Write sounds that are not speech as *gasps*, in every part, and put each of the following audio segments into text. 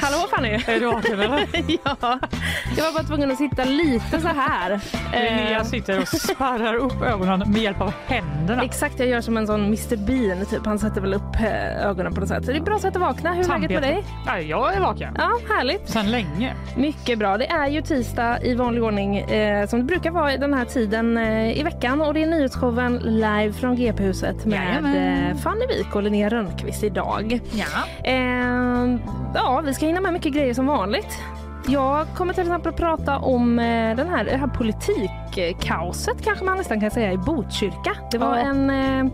Hallå Fanny! Är du vaken eller? *laughs* ja, jag var bara tvungen att sitta lite så här. Linnea Eh, sitter och spärrar upp ögonen med hjälp av händerna. Exakt, jag gör som en sån Mr Bean. Typ. Han sätter väl upp eh, ögonen på något sätt. Så det är ett bra sätt att vakna. Hur är läget med dig? Nej, jag är vaken. Ja, härligt. Sen länge. Mycket bra. Det är ju tisdag i vanlig ordning eh, som det brukar vara i den här tiden eh, i veckan och det är nyhetsshowen live från GP-huset med eh, Fanny Wik och Linnea Rönnqvist idag. Ja. Eh, ja, vi ska hinna med mycket grejer som vanligt. Jag kommer till exempel att prata om eh, den här, det här politikkaoset kanske man nästan kan säga i Botkyrka. Det var Ja. en, eh,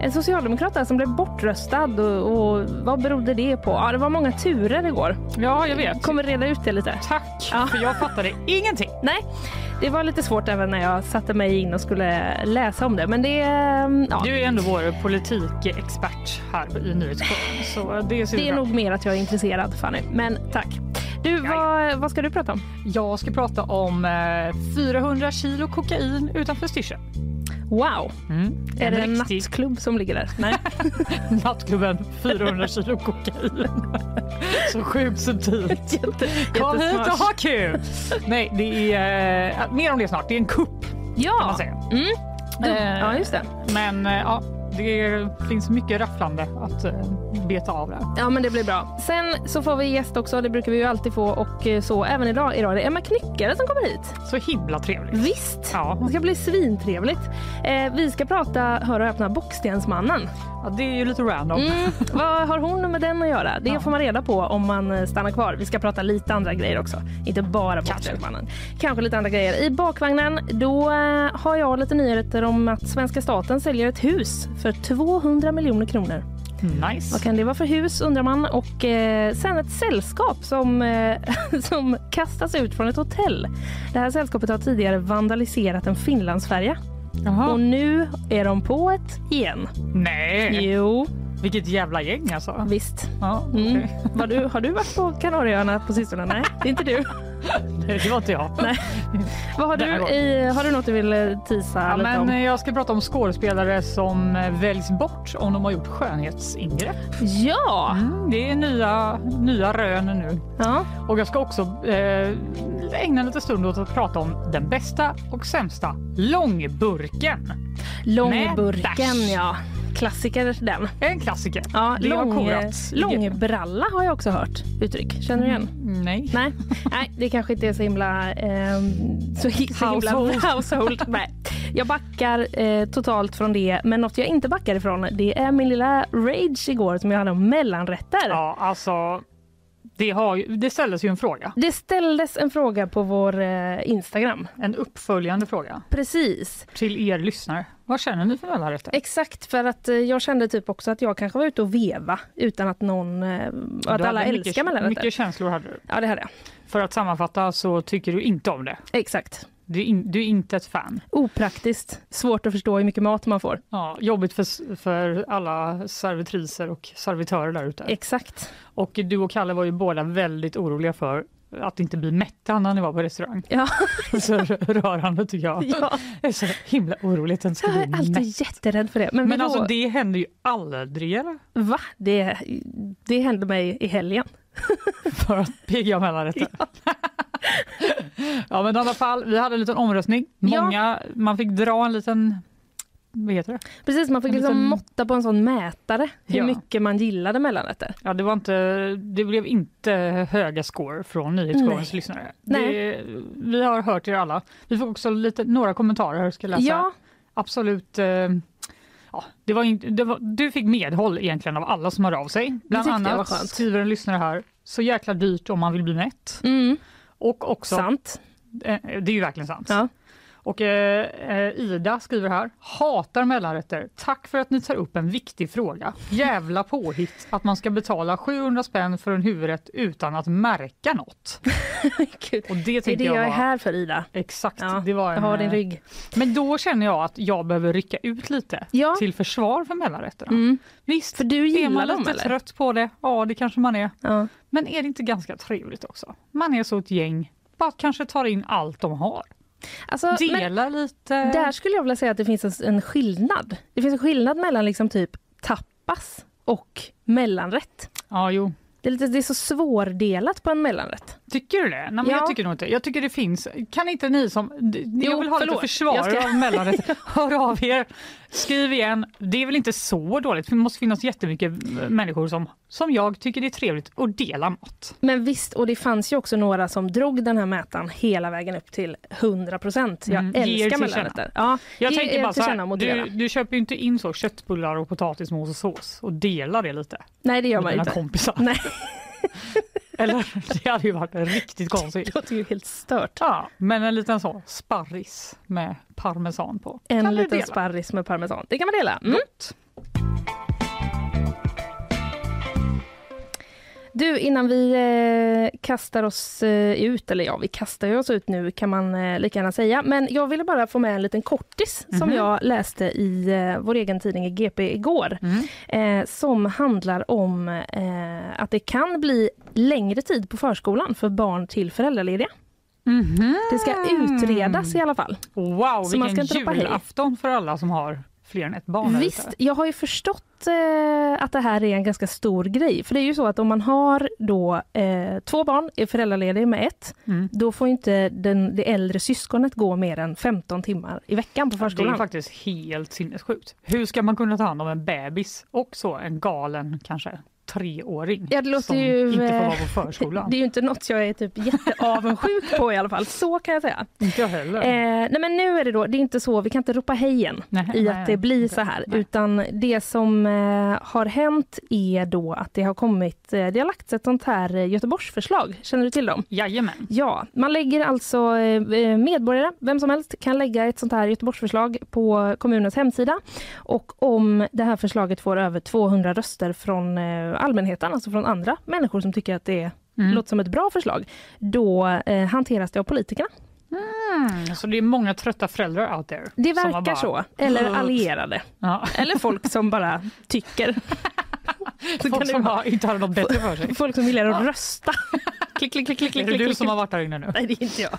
en socialdemokrat där som blev bortröstad och, och vad berodde det på? Ja, det var många turer igår. ja, jag vet. Kommer reda ut det lite. Tack, Ja. för jag fattade ingenting. Nej, det var lite svårt även när jag satte mig in och skulle läsa om det. Men det, eh, ja, Du är ändå vår politikexpert här i nyhetsshowen. Så det det är bra. nog mer att jag är intresserad Fanny. Men tack. Du, vad, vad ska du prata om? Jag ska prata om eh, 400 kilo kokain utanför Styrsö. Wow, Mm. är det en riktig nattklubb som ligger där? Nej. *laughs* nattklubben 400 kilo *laughs* kokain. Så sjukt subtilt. Jätte, Kom hit och ha kul! Nej, det är eh, mer om det snart. Det är en kupp kan Ja, man säga. mm. du, Eh, ja just det. Men eh, ja, det finns mycket rafflande att eh, beta av där. Ja men det blir bra. Sen så får vi gäst också, det brukar vi ju alltid få och eh, så även idag. Idag är det Emma Knyckare som kommer hit. Så himla trevligt. Visst! Ja. Det ska bli svintrevligt. Eh, vi ska prata, hör och öppna, Bockstensmannen. Ja, det är ju lite random. Mm, *laughs* vad har hon med den att göra? Det Ja. får man reda på om man eh, stannar kvar. Vi ska prata lite andra grejer också. Inte bara. Bockstensmannen. Kanske lite andra grejer. I bakvagnen då eh, har jag lite nyheter om att svenska staten säljer ett hus för 200 miljoner kronor. Nice. Vad kan det vara för hus undrar man. Och eh, sen ett sällskap som, eh, *laughs* som kastas ut från ett hotell. Det här sällskapet har tidigare vandaliserat en Finlandsfärja. Jaha. Och nu är de på ett igen. Nej, Jo, vilket jävla gäng alltså. visst. Ja, Mm. okej. Var du, har du varit på Kanarieöarna på sistone? Nej, det är inte du. *laughs* Det, det var inte jag. Nej. Vad har, du i, har du något du vill eh, tisa Ja, lite men om? jag ska prata om skådespelare som eh, väljs bort om de har gjort skönhetsingrepp. Ja! Mm, det är nya, nya rön nu. ja! Och jag ska också eh, ägna lite stund åt att prata om den bästa och sämsta långburken. Långburken, ja. Klassiker den. En klassiker. Ja, det har lång, korats. långbralla har jag också hört uttryck. Känner du igen? Nej. Nej, nej, det kanske inte är så himla... ehm, så, så himla Household. *laughs* household. Nej. Jag backar eh, totalt från det, men något jag inte backar ifrån det är min lilla rage igår som jag hade om mellanrätter. Ja, alltså. Det, har, ju- det ställdes ju en fråga. Det ställdes en fråga på vår eh, Instagram. En uppföljande fråga Precis. till er lyssnare. Vad känner ni för mellanrätter? Exakt, för att eh, jag kände typ också att jag kanske var ute och veva utan att någon... Eh, att alla mycket, älskar mellanrätter. Mycket känslor hade du. Ja, det hade jag. För att sammanfatta så tycker du inte om det. Exakt. Du är, in, du är inte ett fan. Opraktiskt. Svårt att förstå hur mycket mat man får. Ja, jobbigt för, för alla servitriser och servitörer där ute. Exakt. Och du och Kalle var ju båda väldigt oroliga för att inte bli mätta när ni var på restaurang. Ja. *laughs* Så rörande tycker jag. ja. Jag är så himla orolig att den ska Jag är bli alltid mätt. jätterädd för det. Men, Men alltså det händer ju aldrig eller? Va? Det, det hände mig i helgen. *laughs* För att pigga mellanrätter. *laughs* Ja. men i alla fall, vi hade en liten omröstning. Ja. Många, man fick dra en liten, vad heter det? Precis, man fick En liksom liten- måtta på en sån mätare hur Ja. mycket man gillade mellanrätter. Ja, det, var inte, det blev inte höga score från nyhetsshowens lyssnare. Nej. Det, vi har hört er alla. Vi får också lite, några kommentarer här ska läsa. Ja, Absolut. Eh, ja, det var det var, du fick medhåll egentligen av alla som hörde av sig. Bland annat skriver en lyssnare här, så jäkla dyrt om man vill bli mätt. mm, Och också, sant. eh, det är ju verkligen sant. Ja. Och eh, eh, Ida skriver här, hatar mellanrätter. Tack för att ni tar upp en viktig fråga. Jävla påhitt att man ska betala 700 spänn för en huvudrätt utan att märka något. *laughs* Och det Det är det jag jag är här för Ida. Exakt, Ja, det var en, Jag har din eh, rygg. Men då känner jag att jag behöver rycka ut lite Ja, till försvar för mellanrätterna. mm. Visst, för du är gillar man dem lite eller? trött på det? Ja, det kanske man är. Ja. Men är det inte ganska trevligt också? Man är så ett gäng, bara kanske tar in allt de har. Alltså, Dela lite. där skulle jag vilja säga att det finns en- en skillnad. Det finns en skillnad mellan liksom typ tapas och mellanrätt. Ja, jo. Det är, lite, det är så svårdelat på en mellanrätt. Tycker du det? Nej, men Ja. jag tycker nog inte. Jag tycker det finns. Kan inte ni som... d- Jag Jo, vill ha förlåt. lite försvar ska- av mellanrätt. *laughs* Hör av er. Skriv igen. Det är väl inte så dåligt. Det måste finnas jättemycket eh, människor som, som jag tycker det är trevligt att dela mat. Men visst, och det fanns ju också några som drog den här mätaren hela vägen upp till 100 procent. Jag Mm, älskar mellanrätter. Ja, Jag ge tänker er bara så här, du, du köper ju inte in så köttbullar och potatismos och sås och delar det lite Nej, det gör man inte. kompisar. Nej. *laughs* *laughs* Eller det hade ju varit riktigt konstigt. Det låter ju helt stört. Ja, men en liten sån sparris med parmesan på. En liten dela. sparris med parmesan. Det kan man dela. Mm. Gott. Du, innan vi eh, kastar oss eh, ut, eller ja, vi kastar oss ut nu kan man eh, lika gärna säga, men jag ville bara få med en liten kortis som Mhm. jag läste i eh, vår egen tidning i GP igår, Mm. eh, som handlar om eh, att det kan bli längre tid på förskolan för barn till föräldralediga. Mhm. Det ska utredas i alla fall. Wow, Så man ska vilken julafton för alla som har fler än ett barn. Visst, jag har ju förstått eh, att det här är en ganska stor grej. För det är ju så att om man har då eh, två barn, är föräldraledig med ett, Mm. då får inte den, det äldre syskonet gå mer än 15 timmar i veckan på Det är förskolan. faktiskt helt sinnessjukt. Hur ska man kunna ta hand om en bebis och så en galen kanske treåring Ja, det låter som ju, inte får eh, vara på förskolan? Det är ju inte något jag är typ jätteavundsjuk på i alla fall, så kan jag säga. Inte jag heller. Eh, nej men nu är det då, det är inte så, vi kan inte ropa hej igen Nej, i nej, att det blir inte. så här. Nej. Utan det som eh, har hänt är då att det har kommit, eh, det har lagts ett sånt här eh, Göteborgsförslag. Känner du till dem? Jajamän. Ja, man lägger alltså eh, medborgare, vem som helst kan lägga ett sånt här Göteborgsförslag på kommunens hemsida. Och om det här förslaget får över 200 röster från eh, allmänheten, alltså från andra människor som tycker att det Mm. låter som ett bra förslag, då eh, hanteras det av politikerna. Mm, så det är många trötta föräldrar out there. Det verkar bara- så. Eller allierade. Ja. Eller folk som bara tycker. *laughs* *laughs* Så kan Folk det som har, inte har något bättre för sig. *laughs* Folk som gillar att rösta. *laughs* klick, klick, klick, klick, Är klick, det du klick, som klick. har varit där inne nu? Nej, det är inte jag.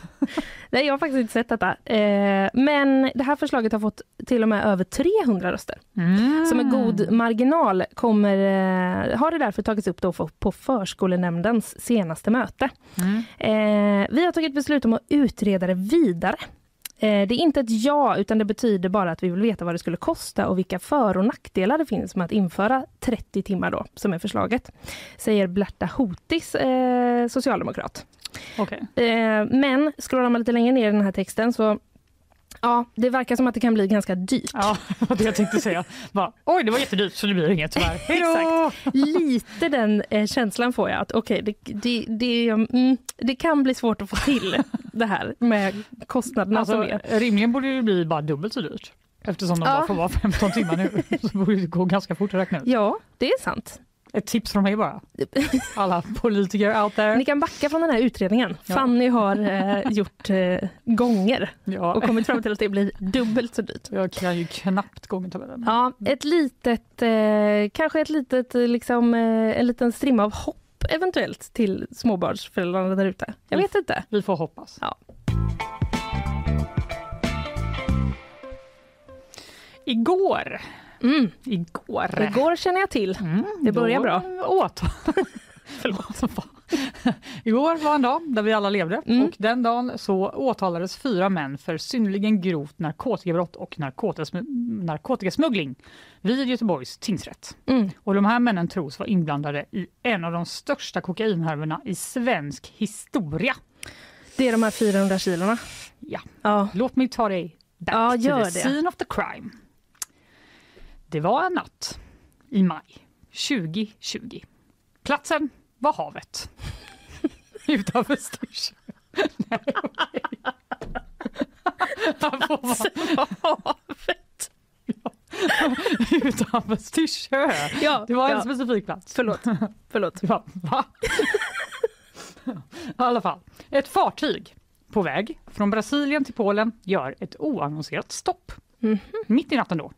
Nej, jag har faktiskt inte sett detta. Eh, men det här förslaget har fått till och med över 300 röster. Mm. Så med god marginal kommer, eh, har det därför tagits upp då på förskolenämndens senaste möte. Mm. Eh, vi har tagit beslut om att utreda det vidare. Eh, det är inte ett ja, utan det betyder bara att vi vill veta vad det skulle kosta och vilka för och nackdelar det finns med att införa 30 timmar då, som är förslaget. Säger Blerta Hotis, eh, socialdemokrat. Okej. Eh, men scrollar man lite längre ner i den här texten så Ja, det verkar som att det kan bli ganska dyrt. Ja, *laughs* det jag tänkte säga. Bara, Oj, det var jättedyrt så det blir inget tyvärr. *laughs* Då! Lite den eh, känslan får jag att okej, det, det, det, mm, det kan bli svårt att få till *laughs* det här med kostnaderna Alltså, som är. rimligen borde det bli bara dubbelt så dyrt. Eftersom de Ja. bara får vara 15 timmar nu *laughs* så borde det gå ganska fort att räkna ut. Ja, det är sant. Ett tips från mig bara. *laughs* Alla politiker out there. Ni kan backa från den här utredningen. Ja. Fanny har eh, gjort eh, gånger och Ja, kommit fram till att det blir dubbelt så dyrt. jag kan ju knappt gångertabellen. Ja, ett litet, eh, kanske ett litet, eh, liksom, eh, en liten strimma av hopp eventuellt till småbarnsföräldrarna där ute. Jag vet inte. Vi får hoppas. Ja. Igår, Mm. igår, Igår känner jag till. Mm, Det börjar bra. Åt. *laughs* Förlåt. *laughs* Igår var en dag där vi alla levde Mm. och den dagen så åtalades fyra män för synnerligen grovt narkotikabrott och narkotikasm- narkotikasmuggling vid Göteborgs tingsrätt. Mm. Och de här männen tros vara inblandade i en av de största kokainhärvorna i svensk historia. Det är de här 400 kilorna. Ja, Ja. låt mig ta dig back Ja, to gör the det. scene of the crime. Det var en natt i maj 2020. Platsen var havet. *laughs* Utanför Styrsö. Nej, okej. *laughs* havet. Utanför Styrsö. Ja, Det var en ja. specifik plats. Förlåt. Förlåt. Va? Va? I alla fall, ett fartyg på väg från Brasilien till Polen gör ett oannonserat stopp. Mhm. Mitt i natten då,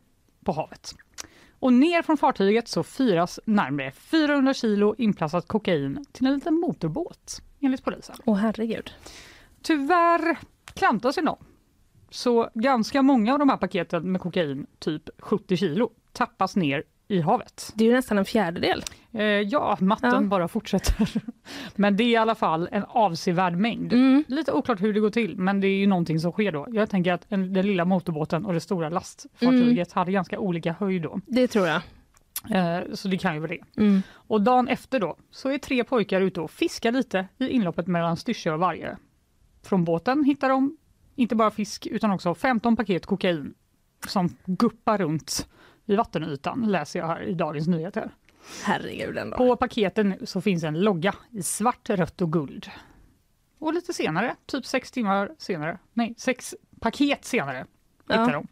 på havet. Och ner från fartyget så firas närmare 400 kilo inplastat kokain till en liten motorbåt, enligt polisen. Åh herregud. Tyvärr klantar sig någon. Så ganska många av de här paketen med kokain, typ 70 kilo, tappas ner i havet. Det är ju nästan en fjärdedel. Eh, ja, matten Ja. bara fortsätter. *laughs* Men det är i alla fall en avsevärd mängd. Mm. Lite oklart hur det går till, men det är ju någonting som sker då. Jag tänker att en, den lilla motorbåten och det stora lastfartyget hade ganska olika höjd då. Det tror jag. Eh, så det kan ju vara det. Mm. Och dagen efter då så är tre pojkar ute och fiskar lite i inloppet mellan Styrsö och Vargö. Från båten hittar de inte bara fisk utan också 15 paket kokain som guppar runt i vattenytan, läser jag här i Dagens Nyheter. Herregud ändå. På paketen så finns en logga i svart, rött och guld. Och lite senare, typ sex timmar senare, nej sex paket senare, Ja. hittar de.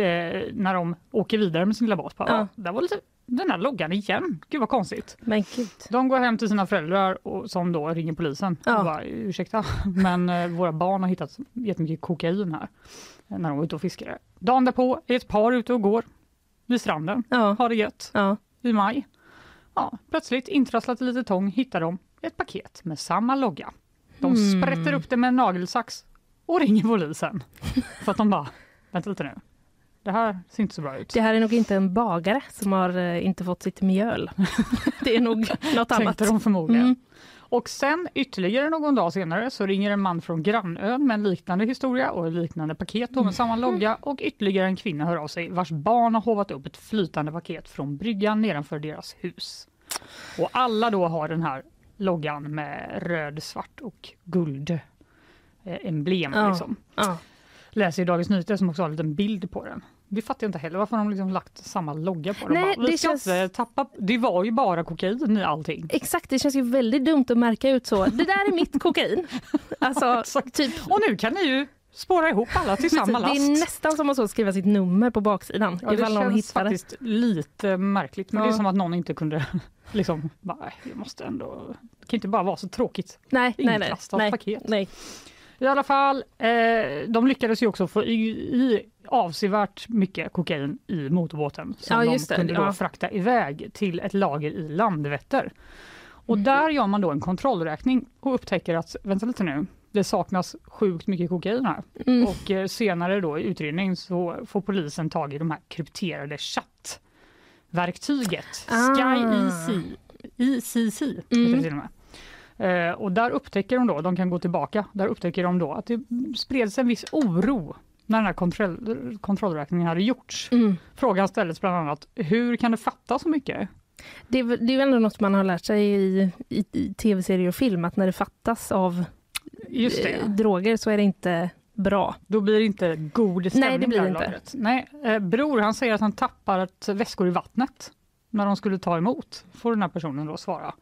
Eh, när de åker vidare med sin lilla båt. Ja. "Ah, Där var lite den här loggan igen. Gud vad konstigt. Men gud. De går hem till sina föräldrar och, som då ringer polisen. Ja. Och bara, Ursäkta, *laughs* men eh, våra barn har hittat jättemycket kokain här eh, när de var ute och fiskade. Dagen därpå är ett par ute och går vid stranden, Ja. har det gött Ja. i maj. Ja, plötsligt intrasslat i lite tång hittar de ett paket med samma logga. De Hmm. sprätter upp det med en nagelsax och ringer polisen. *laughs* För att de bara, vänta lite nu, det här ser inte så bra ut. Det här är nog inte en bagare som har eh, inte fått sitt mjöl. *laughs* Det är nog något annat. Tänkte de förmodligen. Mm. Och sen ytterligare någon dag senare så ringer en man från grannön med en liknande historia och ett liknande paket med samma logga och ytterligare en kvinna hör av sig vars barn har hovat upp ett flytande paket från bryggan nedanför deras hus. Och alla då har den här loggan med röd, svart och guld eh, emblem. Ja. Liksom. Ja. Läser i Dagens Nyheter som också har en liten bild på den. Det fattar jag inte heller varför de liksom lagt samma logga på. Nej, Bara, Vi det känns- inte tappa, det var ju bara kokain i allting. Exakt, det känns ju väldigt dumt att märka ut så. Det där är mitt kokain. *laughs* Alltså, typ, Och nu kan ni ju spåra ihop alla *laughs* till samma det last. är nästan som att skriva sitt nummer på baksidan. Ja, det känns hittar det. faktiskt lite märkligt. Men det är Ja. som att någon inte kunde *laughs* liksom, bara, "Nej, jag måste ändå, det kan inte bara vara så tråkigt. Nej, nej, nej. Nej, paket. nej. I alla fall, eh, de lyckades ju också få i, i avsevärt mycket kokain i motorbåten som Ja, de det, kunde då ja. frakta iväg till ett lager i Landvetter. Och Mhm. där gör man då en kontrollräkning och upptäcker att, vänta lite nu, det saknas sjukt mycket kokain här. Mm. Och eh, senare då i utredning så får polisen tag i de här krypterade chattverktyget. Ah. Sky EC, ECC Mm. det till och med. Eh, och där upptäcker de då, de kan gå tillbaka, där upptäcker de då att det spreds en viss oro när den här kontroll, kontrollräkningen hade gjorts. Mm. Frågan ställdes bland annat, hur kan det fatta så mycket? Det, det är ju ändå något man har lärt sig i, i, i tv-serier och film, att när det fattas av Just det. eh, droger så är det inte bra. Då blir det inte god stämning Nej, det blir inte. lagret. Nej, eh, bror han säger att han tappat väskor i vattnet när de skulle ta emot, får den här personen då svara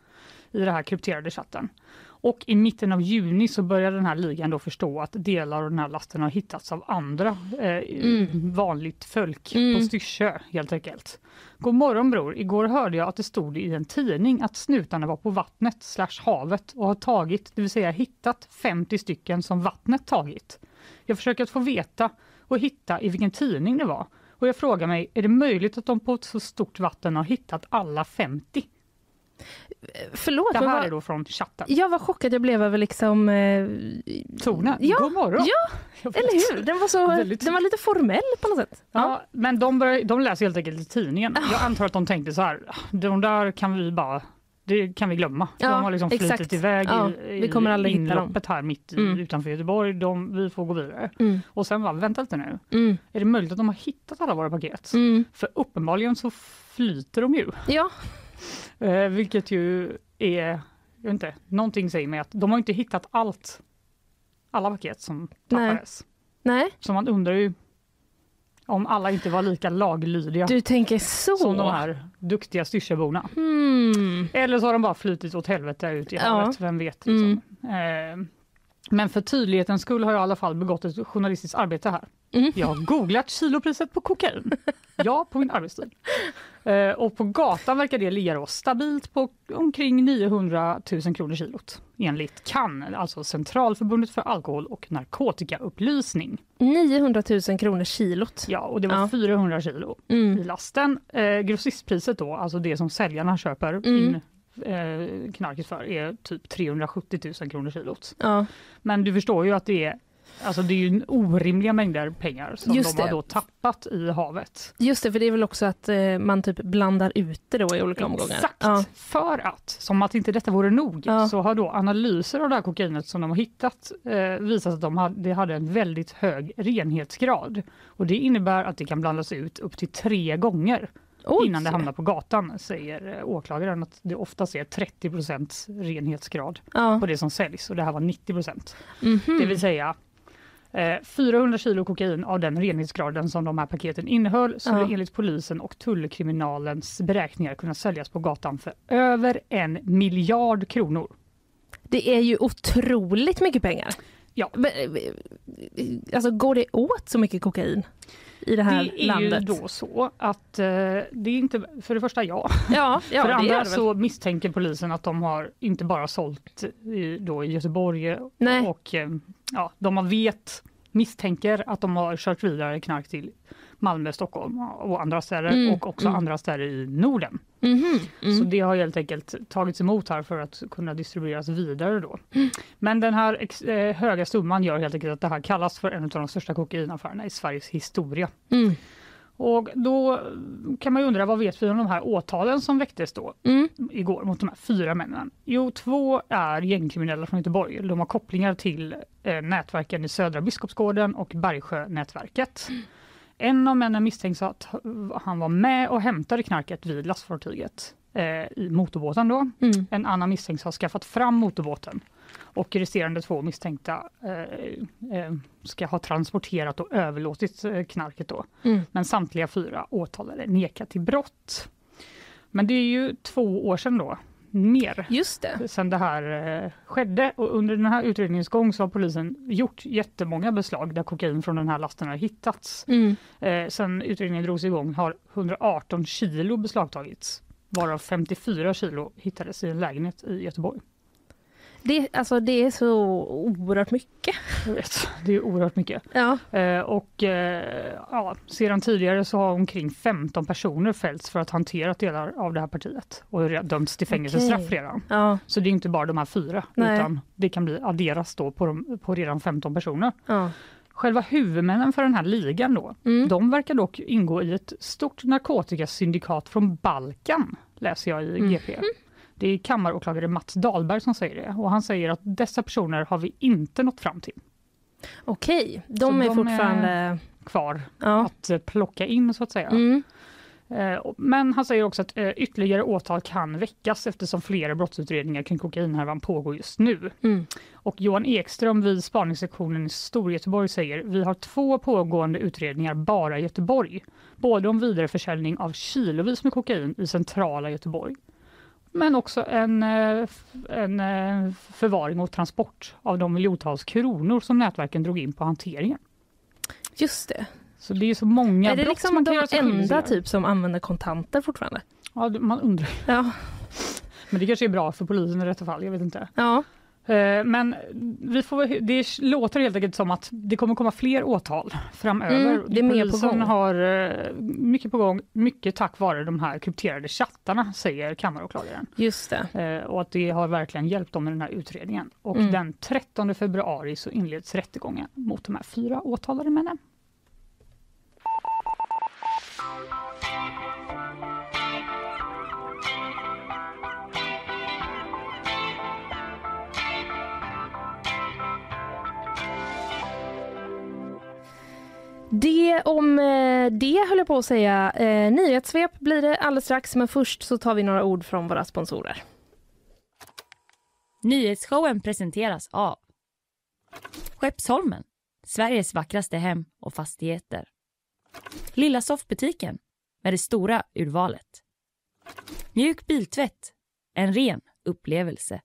i den här krypterade chatten. Och i mitten av juni så börjar den här ligan då förstå att delar av den här lasten har hittats av andra eh, Mm. vanligt folk på Mm. Styrsö helt enkelt. God morgon bror, igår hörde jag att det stod i en tidning att snutarna var på vattnet slash havet och har tagit, det vill säga hittat 50 stycken som vattnet tagit. Jag försöker att få veta och hitta i vilken tidning det var. Och jag frågar mig, är det möjligt att de på ett så stort vatten har hittat alla 50? Förlåt, Det här vad- är då från chatten. jag var chockad jag blev över liksom... Eh, Tonen, Ja, god morgon! ja, *laughs* eller hur? Den var, så, Väldigt- den var lite formell på något sätt. Ja, men de, börjar, de läser helt enkelt tidningen. Jag antar att de tänkte så här, de där kan vi bara det kan vi glömma. Ja, de har liksom flutit exakt. iväg Ja, i, vi kommer aldrig inloppet här mitt i, Mm. utanför Göteborg. De, vi får gå vidare. Mm. Och sen bara, vänta lite nu. Mm. Är det möjligt att de har hittat alla våra paket? Mm. För uppenbarligen så flyter de ju. Ja, Eh, vilket ju är, jag inte, någonting säger mig att de har inte hittat allt, alla paket som tappades. nej, Så man undrar ju om alla inte var lika laglydiga du tänker så. som de här duktiga Styrsöborna. Hmm. Eller så har de bara flutit åt helvete ut i Ja. havet, vem vet. Liksom. Eh, Men för tydlighetens skull har jag i alla fall begått ett journalistiskt arbete här. Mm. Jag har googlat kilopriset på kokain. Ja, på min arbetstid. Eh, och på gatan verkar det ligga då stabilt på omkring 900 000 kronor kilot enligt CAN, alltså Centralförbundet för alkohol och narkotikaupplysning. 900 000 kronor kilot. Ja, och det var Ja. 400 kilo Mm. i lasten. Eh, grossistpriset då, alltså det som säljarna köper Mm. in eh, knarket för, är typ 370 000 kronor kilot. Ja. Men du förstår ju att det är Alltså det är ju orimliga mängder pengar som Just de har det. då tappat i havet. Just det, för det är väl också att eh, man typ blandar ut det då i olika omgångar. Exakt! Ja. För att, som att inte detta vore nog, Ja. så har då analyser av det här kokainet som de har hittat eh, visat att de hade, det hade en väldigt hög renhetsgrad. Och det innebär att det kan blandas ut upp till tre gånger Oj. innan det hamnar på gatan, säger eh, åklagaren. Att det oftast är 30% renhetsgrad Ja. på det som säljs och det här var 90 Mhm. Det vill säga eh, 400 kilo kokain av den renhetsgraden som de här paketen innehöll skulle Ja. enligt polisen och tullkriminalens beräkningar kunna säljas på gatan för över en miljard kronor. Det är ju otroligt mycket pengar. Ja. Eh, Alltså går det åt så mycket kokain i det här Det är landet? ju då så att eh, det är inte, för det första ja, Ja, ja *laughs* för det andra så misstänker polisen att de har inte bara sålt i, då i Göteborg Nej. och eh, ja, de har vet, misstänker att de har kört vidare knark till Malmö, Stockholm och andra städer Mm, och också mm. andra städer i Norden. Mhm, mm. Så det har helt enkelt tagits emot här för att kunna distribueras vidare då. Mm. Men den här ex, eh, höga summan gör helt enkelt att det här kallas för en av de största kokainaffärerna i Sveriges historia. Mm. Och då kan man ju undra vad vet vi om de här åtalen som väcktes då Mm. igår mot de här fyra männen? Jo, två är gängkriminella från Göteborg. De har kopplingar till eh, nätverken i Södra Biskopsgården och Bergsjönätverket. En av männen misstänks att han var med och hämtade knarket vid lastfartyget eh, i motorbåten. Då. Mm. En annan misstänks ha skaffat fram motorbåten och resterande två misstänkta eh, eh, ska ha transporterat och överlåtit eh, knarket. Då. Mm. Men samtliga fyra åtalade nekar till brott. Men det är ju två år sedan då, mer, Just det. sedan det här eh, skedde. Och under den här utredningens gång så har polisen gjort jättemånga beslag där kokain från den här lasten har hittats. Mm. Eh, sen utredningen drogs igång har 118 kilo beslagtagits, varav 54 kilo hittades i en lägenhet i Göteborg. Det, alltså, det är så oerhört mycket. Jag vet, det är oerhört mycket. Ja. Eh, och eh, ja, sedan tidigare så har omkring 15 personer fällts för att hantera delar av det här partiet och dömts till fängelsestraff Okej. redan. Ja. Så det är inte bara de här fyra Nej. utan det kan bli adderas då på, de, på redan 15 personer. ja. Själva huvudmännen för den här ligan då, Mm. de verkar dock ingå i ett stort narkotikasyndikat från Balkan, läser jag i Mm. Det är kammaråklagare Mats Dahlberg som säger det och han säger att dessa personer har vi inte nått fram till Okej, de Så är de är- fortfarande... kvar Ja. att eh, plocka in så att säga. Mm. Eh, Men han säger också att eh, ytterligare åtal kan väckas eftersom flera brottsutredningar kring kokainhärvan pågår just nu. Mm. Och Johan Ekström vid spaningssektionen i Storgöteborg säger vi har två pågående utredningar bara i Göteborg. Både om vidareförsäljning av kilovis med kokain i centrala Göteborg men också en, eh, en eh, förvaring och transport av de miljontals kronor som nätverken drog in på hanteringen. Just det. Så det är så många är det liksom man de enda typ som använder kontanter fortfarande? Ja, man undrar. Ja. Men det kanske är bra för polisen i detta fall, jag vet inte. ja. Eh, Men vi får, det låter helt enkelt som att det kommer komma fler åtal framöver. Mm, det är mer på Polisen gång. har eh, mycket på gång, mycket tack vare de här krypterade chattarna, säger kammaråklagaren. Just det. Eh, Och att det har verkligen hjälpt dem med den här utredningen. Och Mm. den 13 februari så inleds rättegången mot de här fyra åtalade männen. Det om eh, det höll jag på att säga. Eh, nyhetssvep blir det alldeles strax, men först så tar vi några ord från våra sponsorer. Nyhetsshowen presenteras av Skeppsholmen, Sveriges vackraste hem och fastigheter. Lilla soffbutiken med det stora urvalet. Mjuk biltvätt, en ren upplevelse.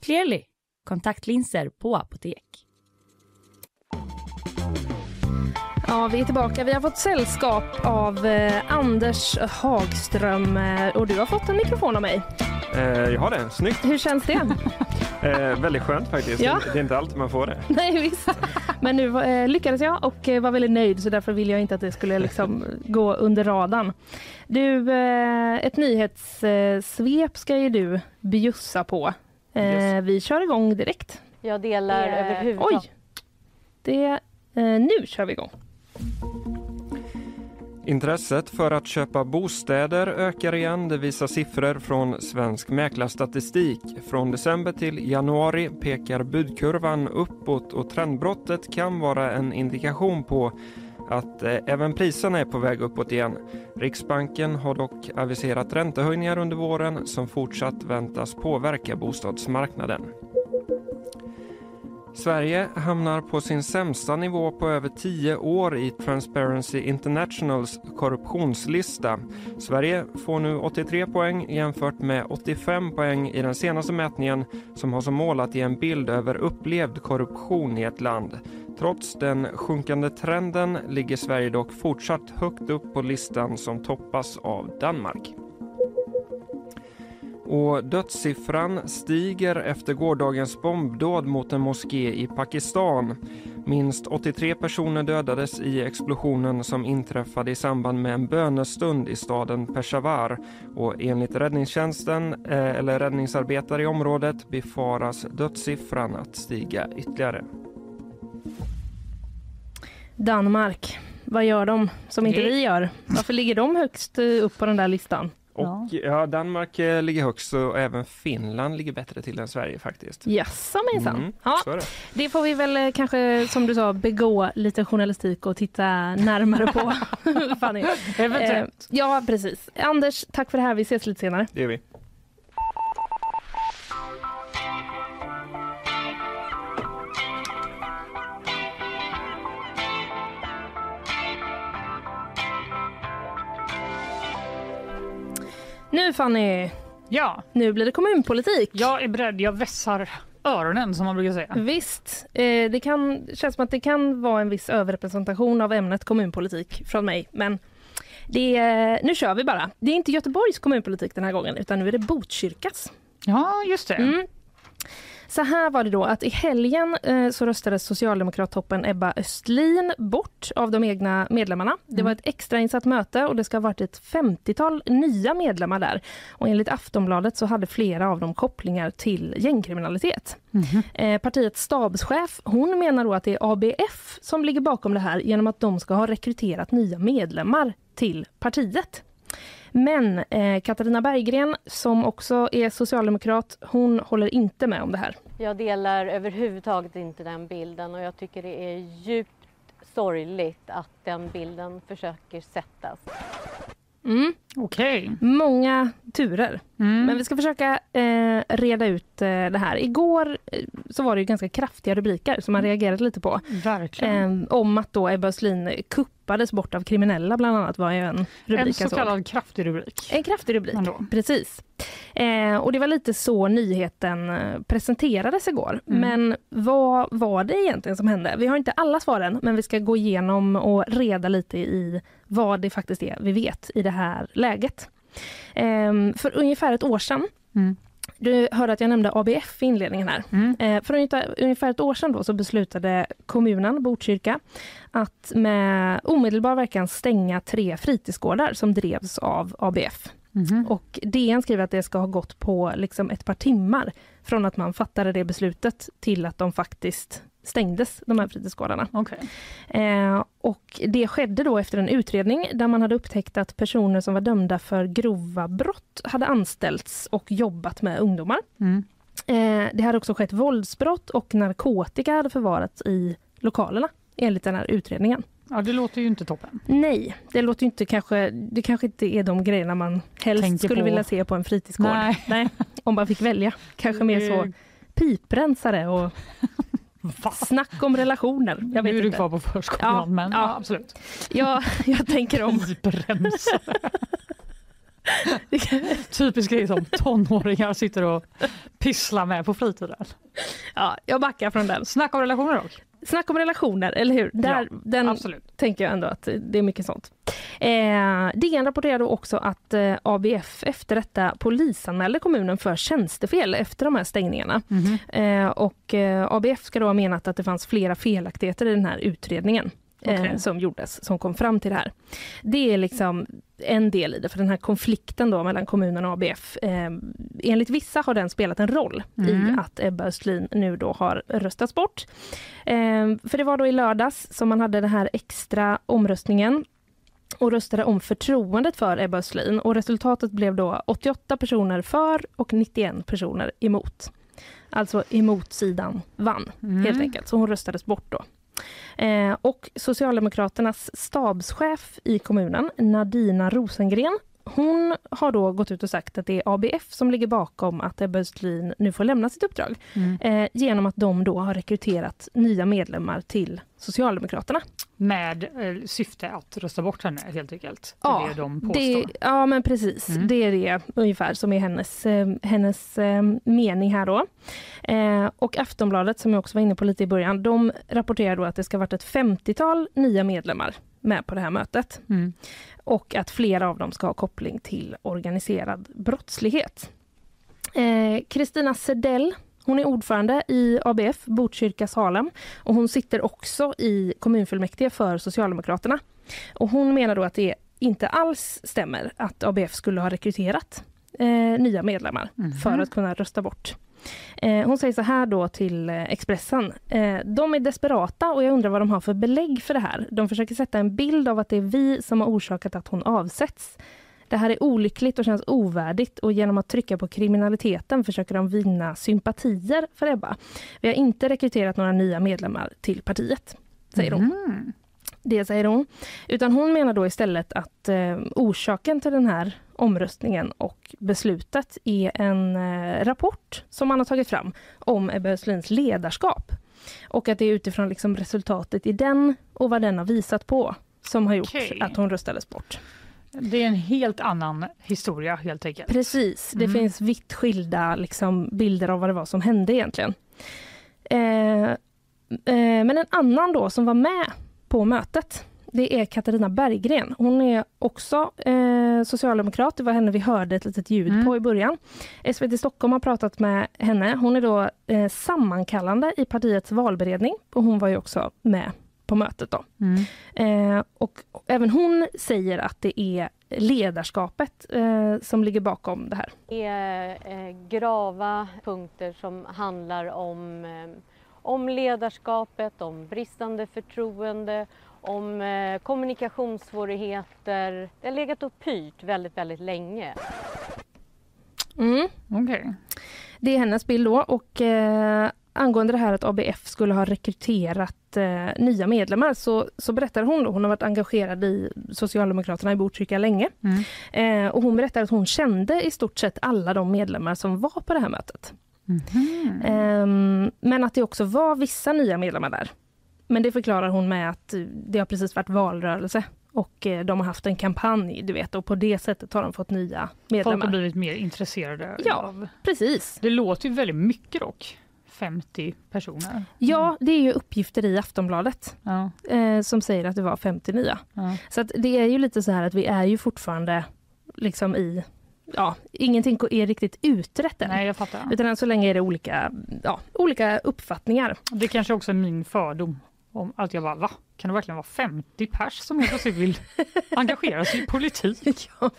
Clearly, kontaktlinser på apotek. Ja, vi är tillbaka. Vi har fått sällskap av eh, Anders Hagström eh, och du har fått en mikrofon av mig. Eh, jag har det, snyggt. Hur känns det? *laughs* Eh, väldigt skönt faktiskt. Ja. Det är inte alltid man får det. *laughs* Nej, visst. Men nu eh, lyckades jag och eh, var väldigt nöjd så därför ville jag inte att det skulle liksom gå under radarn. Du, eh, ett nyhetssvep ska ju du bjussa på. Eh, Yes. Vi kör igång direkt. Jag delar överhuvudtaget. Oj! Det, eh, nu kör vi igång. Intresset för att köpa bostäder ökar igen. Det visar siffror från Svensk Mäklarstatistik. Från december till januari pekar budkurvan uppåt och trendbrottet kan vara en indikation på att eh, även priserna är på väg uppåt igen. Riksbanken har dock aviserat räntehöjningar under våren som fortsatt väntas påverka bostadsmarknaden. Sverige hamnar på sin sämsta nivå på över tio år i Transparency Internationals korruptionslista. Sverige får nu 83 poäng jämfört med 85 poäng i den senaste mätningen som har som mål att ge en bild över upplevd korruption i ett land. Trots den sjunkande trenden ligger Sverige dock fortsatt högt upp på listan som toppas av Danmark. Och dödssiffran stiger efter gårdagens bombdåd mot en moské i Pakistan. Minst 83 personer dödades i explosionen som inträffade i samband med en bönestund i staden Peshawar. Och enligt räddningstjänsten, eh, eller räddningsarbetare i området, befaras dödssiffran att stiga ytterligare. Danmark, vad gör de som inte vi gör? Varför ligger de högst eh, upp på den där listan? Och ja, Danmark eh, ligger högst och även Finland ligger bättre till än Sverige faktiskt. Jaså minsann. Mm, Ja, det. det får vi väl eh, kanske som du sa begå lite journalistik och titta närmare på. *laughs* Fanny. Eh, Eventuellt. ja precis. Anders, tack för det här. Vi ses lite senare. Det gör vi. Nu Fanny, Ja, nu blir det kommunpolitik. jag är beredd. Jag vässar öronen som man brukar säga. Visst, eh, det kan, känns som att det kan vara en viss överrepresentation av ämnet kommunpolitik från mig. Men det, är- nu kör vi bara. Det är inte Göteborgs kommunpolitik den här gången utan nu är det Botkyrkas. Ja, just det. Mm. Så här var det då att i helgen eh, så röstades socialdemokrattoppen Ebba Östlin bort av de egna medlemmarna. Det var ett extrainsatt möte och det ska ha varit ett 50-tal nya medlemmar där. Och enligt Aftonbladet så hade flera av dem kopplingar till gängkriminalitet. Eh, partiets stabschef hon menar då att det är ABF som ligger bakom det här genom att de ska ha rekryterat nya medlemmar till partiet. Men eh, Katarina Berggren, som också är socialdemokrat, hon håller inte med om det här. Jag delar överhuvudtaget inte den bilden och jag tycker det är djupt sorgligt att den bilden försöker sättas. Mm. Okej. Många turer. Mm. Men vi ska försöka eh, reda ut eh, det här. Igår eh, så var det ju ganska kraftiga rubriker som man reagerade lite på. Verkligen. Eh, om att då Ebba Östlin kuppades bort av kriminella bland annat var ju en en rubrik så jag såg. kallad kraftig rubrik. En kraftig rubrik, Ändå. precis. Eh, och det var lite så nyheten eh, presenterades igår. Mm. Men vad var det egentligen som hände? Vi har inte alla svaren, men vi ska gå igenom och reda lite i vad det faktiskt är vi vet i det här läget. Eh, för ungefär ett år sedan Mm. Du hörde att jag nämnde ABF i inledningen här. Mm. Eh, för ungefär, ett år sedan då så beslutade kommunen, Botkyrka, att med omedelbar verkan stänga tre fritidsgårdar som drevs av ABF. Mhm. Och DN skriver att det ska ha gått på liksom ett par timmar från att man fattade det beslutet till att de faktiskt stängdes, de här fritidsgårdarna. Okej. Eh, och det skedde då efter en utredning där man hade upptäckt att personer som var dömda för grova brott hade anställts och jobbat med ungdomar. Mm. Eh, det hade också skett våldsbrott och narkotika hade förvarats i lokalerna enligt den här utredningen. Ja, det låter ju inte toppen. Nej, det låter inte kanske, det kanske inte är de grejerna man helst Tänker skulle på. vilja se på en fritidsgård. Nej. om man fick välja. Kanske mer så piprensare och Va? snack om relationer. Jag vet nu är du inte. kvar på förskolan, Ja, men ja. ja, absolut. Ja, jag tänker om. Piprensare. *laughs* Typisk grej som tonåringar sitter och pysslar med på fritiden. Ja, jag backar från den. Snacka om relationer dock. Snack om relationer, eller hur? Där, Ja, den Absolut. tänker jag ändå att det är mycket sånt. Eh, DN rapporterade också att eh, ABF efter detta polisanmälde kommunen för tjänstefel efter de här stängningarna. Mhm. Eh, och eh, ABF ska då ha menat att det fanns flera felaktigheter i den här utredningen. Eh, Okej. som gjordes, som kom fram till det här. Det är liksom en del i det, för den här konflikten då mellan kommunen och ABF. Eh, enligt vissa har den spelat en roll i Mm. att Ebba Östlin nu då har röstats bort. Eh, för det var då i lördags som man hade den här extra omröstningen och röstade om förtroendet för Ebba Östlin och resultatet blev då 88 personer för och 91 personer emot. Alltså emot-sidan vann Mm. helt enkelt, så hon röstades bort då. Eh, och Socialdemokraternas stabschef i kommunen, Nadina Rosengren, hon har då gått ut och sagt att det är ABF som ligger bakom att Ebba Östlin nu får lämna sitt uppdrag Mm. eh, genom att de då har rekryterat nya medlemmar till Socialdemokraterna. Med eh, syfte att rösta bort henne helt enkelt. Det Ja, det de påstår. Det, ja men precis, Mm. det är det ungefär som är hennes, eh, hennes eh, mening här då. Eh, och Aftonbladet som jag också var inne på lite i början, de rapporterar då att det ska ha varit ett 50-tal nya medlemmar med på det här mötet. Mm. Och att flera av dem ska ha koppling till organiserad brottslighet. Eh, Kristina Sedell hon är ordförande i ABF, Botkyrka Salem och hon sitter också i kommunfullmäktige för Socialdemokraterna. Och hon menar då att det inte alls stämmer att ABF skulle ha rekryterat eh, nya medlemmar Mhm. för att kunna rösta bort. Eh, hon säger så här då till eh, Expressen. Eh, de är desperata och jag undrar vad de har för belägg för det här. De försöker sätta en bild av att det är vi som har orsakat att hon avsätts. Det här är olyckligt och känns ovärdigt och genom att trycka på kriminaliteten försöker de vinna sympatier för Ebba. Vi har inte rekryterat några nya medlemmar till partiet, säger hon. Mm. Det säger hon. Utan hon menar då istället att eh, orsaken till den här omröstningen och beslutet är en eh, rapport som man har tagit fram om Ebba Östlins ledarskap. Och att det är utifrån liksom resultatet i den och vad den har visat på som har gjort Okej. att hon röstades bort. Det är en helt annan historia helt enkelt. Precis, det Mm. finns vitt skilda liksom, bilder av vad det var som hände egentligen. Eh, eh, men en annan då som var med på mötet, det är Katarina Berggren. Hon är också eh, socialdemokrat, det var henne vi hörde ett litet ljud Mm. på i början. SVT Stockholm har pratat med henne. Hon är då eh, sammankallande i partiets valberedning och hon var ju också med på mötet. då. Mm. Eh, och även hon säger att det är ledarskapet eh, som ligger bakom det här. Det är eh, grava punkter som handlar om, eh, om ledarskapet, om bristande förtroende, om eh, kommunikationssvårigheter. Det har legat och pyrt väldigt, väldigt länge. Mm. Okej. Det är hennes bild då. Och eh, angående det här att ABF skulle ha rekryterat eh, nya medlemmar så, så berättar hon då, hon har varit engagerad i Socialdemokraterna i Botkyrka länge. Mm. Eh, och hon berättar att hon kände i stort sett alla de medlemmar som var på det här mötet. Ehm, men att det också var vissa nya medlemmar där. Men det förklarar hon med att eh, det har precis varit valrörelse och eh, de har haft en kampanj, du vet, och på det sättet har de fått nya Folk medlemmar. har blivit mer intresserade Ja. av... Precis. Det låter ju väldigt mycket dock. 50 personer. Ja, det är ju uppgifter i Aftonbladet Ja, eh, som säger att det var 50 nya. ja. Så att det är ju lite så här att vi är ju fortfarande liksom i, ja, ingenting är riktigt utrett än. Nej, jag fattar. Utan än så länge är det olika, ja, olika uppfattningar. Det kanske också är min fördom. Om att jag bara, va? Kan det verkligen vara 50 pers som helt plötsligt vill *laughs* engagera sig i politik ja,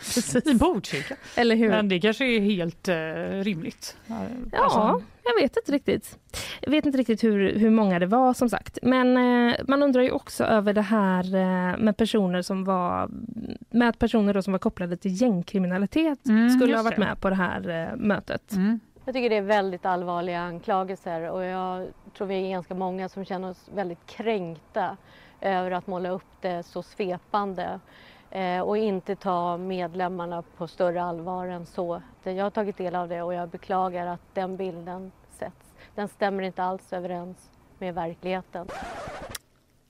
i Botkyrka? Eller hur? Men det kanske är helt eh, rimligt. Ja, alltså, jag vet inte riktigt. Jag vet inte riktigt hur, hur många det var som sagt. Men eh, man undrar ju också över det här eh, med personer som var med att personer då som var kopplade till gängkriminalitet Mm, skulle ha varit det. med på det här eh, mötet. Mm. Jag tycker det är väldigt allvarliga anklagelser och jag tror vi är ganska många som känner oss väldigt kränkta över att måla upp det så svepande eh, och inte ta medlemmarna på större allvar än så. Jag har tagit del av det och jag beklagar att den bilden sätts. Den stämmer inte alls överens med verkligheten.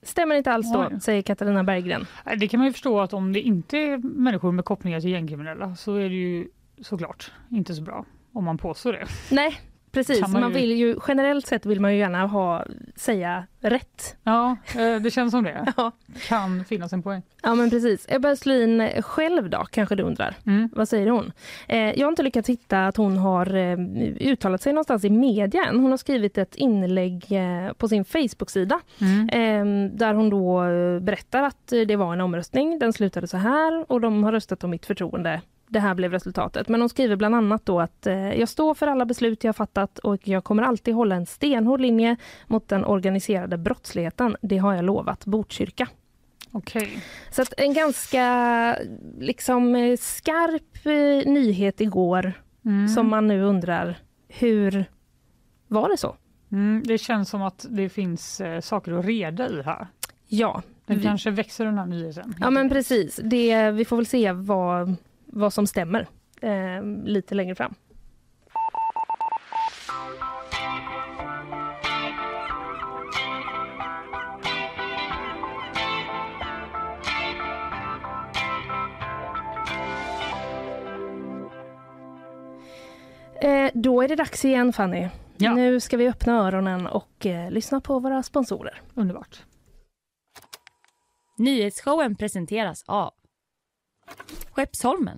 stämmer inte alls då, Oj. säger Katarina Berggren. Det kan man ju förstå att om det inte är människor med kopplingar till gängkriminella så är det ju såklart inte så bra om man påstår det. Nej, precis. Man, man vill ju, generellt sett vill man ju gärna ha, säga rätt. Ja, eh, det känns som det. *laughs* Ja. Kan finnas en poäng. Ja men precis. Ebba Östlin själv då, kanske du undrar. Mm. Vad säger hon? Eh, jag har inte lyckats hitta att hon har eh, uttalat sig någonstans i media än. Hon har skrivit ett inlägg eh, på sin Facebook-sida Mm. eh, där hon då eh, berättar att eh, det var en omröstning. Den slutade så här och de har röstat om mitt förtroende. Det här blev resultatet. Men hon skriver bland annat då att eh, jag står för alla beslut jag fattat och jag kommer alltid hålla en stenhård linje mot den organiserade brottsligheten. Det har jag lovat Botkyrka. Okej. Så att en ganska liksom eh, skarp eh, nyhet igår Mm. som man nu undrar hur var det så? Mm, det känns som att det finns eh, saker att reda i här. Ja, Den vi, kanske växer den här nyheten. ja men precis. Det, vi får väl se vad, vad som stämmer eh, lite längre fram. Eh, då är det dags igen Fanny. Ja. Nu ska vi öppna öronen och eh, lyssna på våra sponsorer. Underbart. Nyhetsshowen presenteras av Skeppsholmen,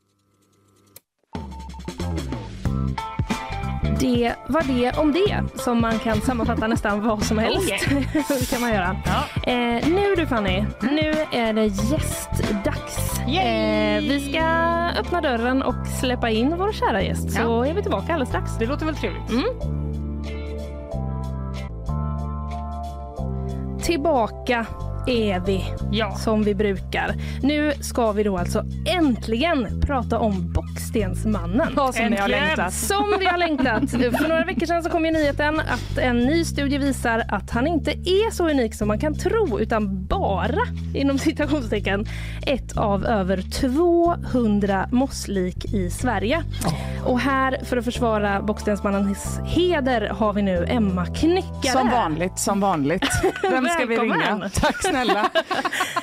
Det var det om det, som man kan sammanfatta nästan vad som helst. *laughs* det kan man göra. Eh, nu du Fanny, nu är det gästdags. Eh, vi ska öppna dörren och släppa in vår kära gäst, så är vi tillbaka alldeles strax. Det låter väl trevligt? Tillbaka är vi Ja. som vi brukar. Nu ska vi då alltså äntligen prata om Bockstensmannen. Ja, som ni har Äntligen! längtat. Som vi har längtat. *laughs* För några veckor sedan så kom ju nyheten att en ny studie visar att han inte är så unik som man kan tro utan bara, inom citationstecken, ett av över 200 mosslik i Sverige. Och här för att försvara Bockstensmannens heder har vi nu Emma Knyckare. Som vanligt, som vanligt. *laughs* Vem ska vi ringa? Tack snälla. *laughs*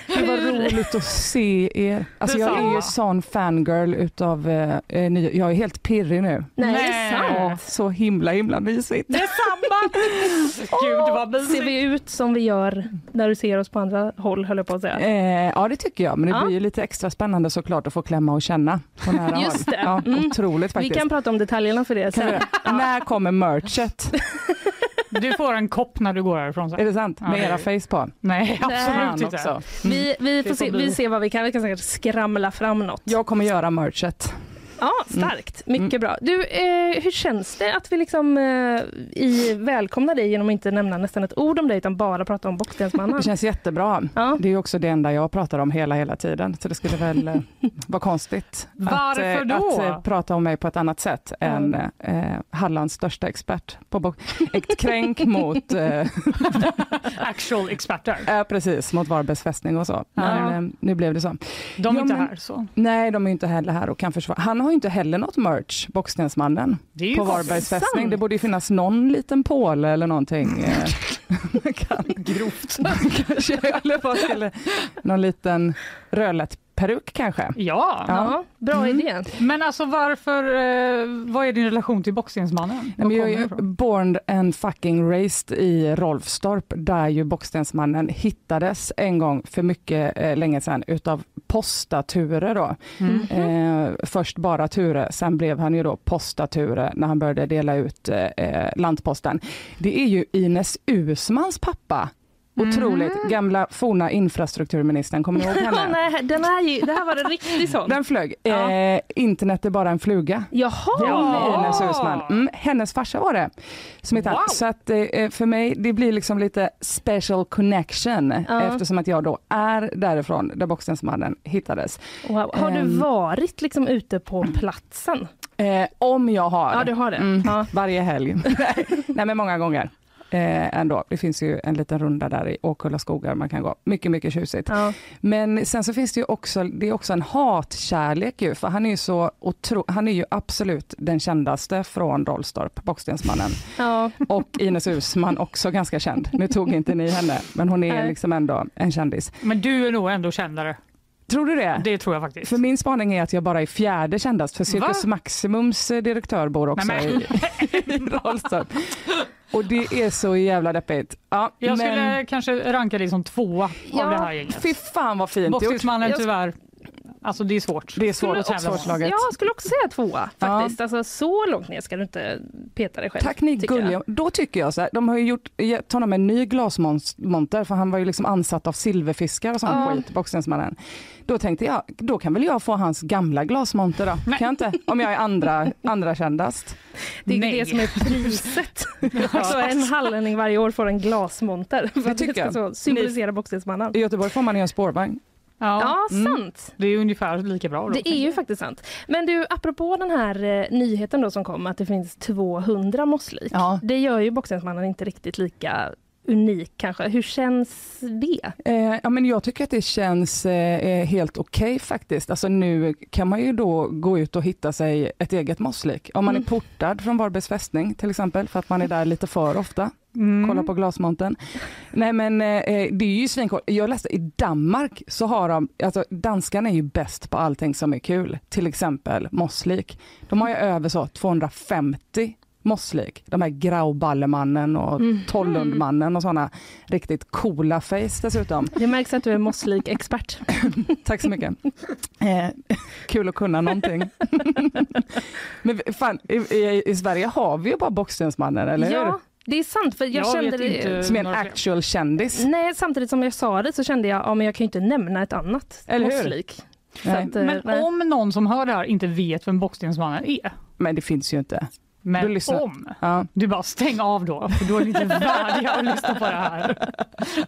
Det var roligt att se er. Alltså jag är ju sån fangirl utav, eh, eh, ny- jag är helt pirrig nu. Nej, det är sant. Så himla himla mysigt. Detsamma! *laughs* Gud vad Ser mysigt. vi ut som vi gör när du ser oss på andra håll, höll jag på att säga. Eh, ja det tycker jag, men det Ja. blir ju lite extra spännande såklart att få klämma och känna på nära Just håll. det. Ja, Mm. Otroligt Vi faktiskt. kan prata om detaljerna för det vi sen. göra? När kommer merchet? *laughs* Du får en kopp när du går härifrån Är sen. det sant? Med era face på? Nej, absolut inte. också. Mm. Vi, vi, får se, vi ser vad vi kan. Vi kan säkert skramla fram något. Jag kommer göra merchet. Ja, starkt. Mycket bra. Du, eh, hur känns det att vi liksom eh, i, välkomnar dig genom att inte nämna nästan ett ord om dig utan bara prata om Bockstensmannen? Det känns jättebra. Ja. Det är ju också det enda jag pratar om hela, hela tiden. Så det skulle väl eh, *laughs* vara konstigt Varför att, eh, då? att eh, prata om mig på ett annat sätt än eh, Hallands största expert på bock. Ett kränk mot, eh, *laughs* Actual experter. ja, precis, mot Varbergs fästning och så. Ja. Men eh, nu blev det så. De är Ja, inte men- här så. Nej, de är inte heller här och kan försvara. Han har ju inte heller något merch, Bockstensmannen, Det är ju på. Varbergs fästning. Det borde ju finnas någon liten påle eller någonting. eh, *laughs* kan, Grovt. *laughs* kanske, eller vad skulle, någon liten rödlätt peruk kanske. Ja. Ja, bra Mm. idé. men alltså varför, eh, vad är din relation till Bockstensmannen? Nej, jag är born and fucking raised i Rolfstorp där ju Bockstensmannen hittades en gång för mycket eh, länge sedan utav Posta Ture då. Mm. Eh, först bara Ture, sen blev han ju då Posta Ture när han började dela ut eh, lantposten. Det är ju Ines Usmans pappa. Otroligt. Gamla forna infrastrukturministern, kommer ni ihåg *laughs* henne? nej, den är ju, det här var en riktig sån. Den flög. Ja. Eh, internet är bara en fluga. Jaha! Ja. Ines Uusmann. Mm, hennes farsa var det. Som heter, Wow. Så att eh, för mig, det blir liksom lite special connection Ja. eftersom att jag då är därifrån där Bockstensmannen hittades. Wow. Har du Ehm. varit liksom ute på platsen? Eh, om jag har. Ja, du har det. Mm. Ja. Varje helg. *laughs* Nej, men många gånger. Eh, ändå. Det finns ju en liten runda där i Åkulla skogar man kan gå. Mycket, mycket tjusigt. Ja. Men sen så finns det ju också, det är också en hatkärlek ju, för han är ju så otro, han är ju absolut den kändaste från Rollstorp, Bockstensmannen. Ja. Och Ines Uusmann också ganska känd. Nu tog inte ni henne, men hon är Nej. liksom ändå en kändis. Men du är nog ändå kändare. Tror du det? Det tror jag faktiskt. För min spaning är att jag bara är fjärde kändast, för Cirkus Va? Maximums eh, direktör bor också Nej, i, *laughs* i Rollstorp. Och det är så jävla deppigt. Ja, Jag men skulle kanske ranka dig som tvåa Ja, av det här gänget. fy fan vad fint gjort. Boxningsmannen Jag- tyvärr, alltså det är svårt. Det är svårt att och tävla. Jag skulle också säga tvåa faktiskt. Alltså, så långt ner ska du inte peta dig själv. Tack ni gulliga. Då tycker jag så här, de har ju gjort, gett honom en ny glasmonter för han var ju liksom ansatt av silverfiskar och sån Ja. skit, boxningsmannen. Då tänkte jag, då kan väl jag få hans gamla glasmonter då? Nej. Kan jag inte? Om jag är andra, andra kändast. Det är Nej. det som är priset. *laughs* alltså en hallänning varje år får en glasmonter. För att det tycker ska så symbolisera boxningsmannen. I Göteborg får man ju en spårvagn. Ja, Ja, Mm. sant. det är ungefär lika bra. Då, Det är ju faktiskt sant. Men du, apropå den här eh, nyheten då som kom att det finns 200 mosslik. Ja. Det gör ju boxningsmannen inte riktigt lika unik kanske. Hur känns det? Eh, ja, men jag tycker att det känns eh, helt okej faktiskt. Alltså nu kan man ju då gå ut och hitta sig ett eget mosslik. Om man är Mm. portad från Varbergs fästning till exempel för att man är där lite för ofta. Mm. Kolla på glasmonten. Nej men eh, det är ju svinkort. Jag läste i Danmark så har de, alltså danskarna är ju bäst på allting som är kul. Till exempel mosslik. De har ju över så 250 mosslik. De här Grauballemannen och Mhm. Tollundmannen och sådana riktigt coola face dessutom. Det märks att du är mosslik-expert. *laughs* Tack så mycket. Eh, kul att kunna någonting. *laughs* Men fan, i, i, i Sverige har vi ju bara Bockstensmannen, eller hur? Ja, det är sant. För jag, Jag kände det... Som en actual kändis. Nej, samtidigt som jag sa det så kände jag, ja men jag kan ju inte nämna ett annat Eller hur? mosslik. Att, eh, Men nej. om någon som hör det här inte vet vem Bockstensmannen är, Men det finns ju inte. Men lyssnar. om, Ja. du bara stäng av då, för då är ni inte *laughs* värdiga att lyssna på det här.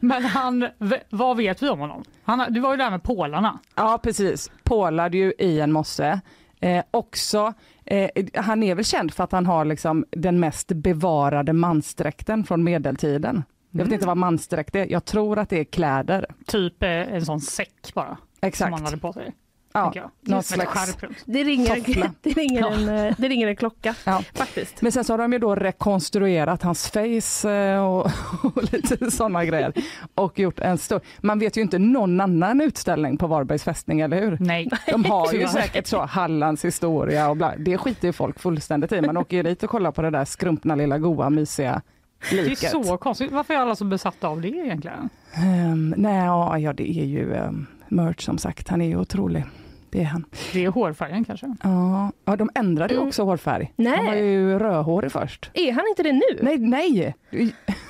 Men han, vad vet vi om honom? Han, du var ju där med pålarna. Ja, precis. Pålad ju i en mosse. Eh, också, eh, han är väl känd för att han har liksom den mest bevarade mansdräkten från medeltiden. Jag vet inte vad mansdräkt är. Jag tror att det är kläder. Typ eh, en sån säck bara, som han Exakt. hade på sig. Ja, ett slags-. *laughs* Det ringer, *laughs* det, ringer en, eh, det ringer en klocka Ja. faktiskt. Men sen så har de ju då rekonstruerat hans face eh, och, *laughs* och lite sådana grejer. Och gjort en stor, man vet ju inte någon annan utställning på Varbergs fästning, eller hur? Nej, De har ju säkert så Hallands historia och bla. Det skiter ju folk fullständigt i. Man åker ju dit och kollar på det där skrumpna lilla goa mysiga det är liket. så konstigt. Varför är alla så besatta av det egentligen? Um, nej, ja, ja, det är ju um, Merch som sagt. Han är ju otrolig. Det är han. Det är hårfärgen kanske? Ja, ja de ändrade ju Mm. också hårfärg. Han var Nej, ju rödhårig först. är han inte det nu? Nej, nej!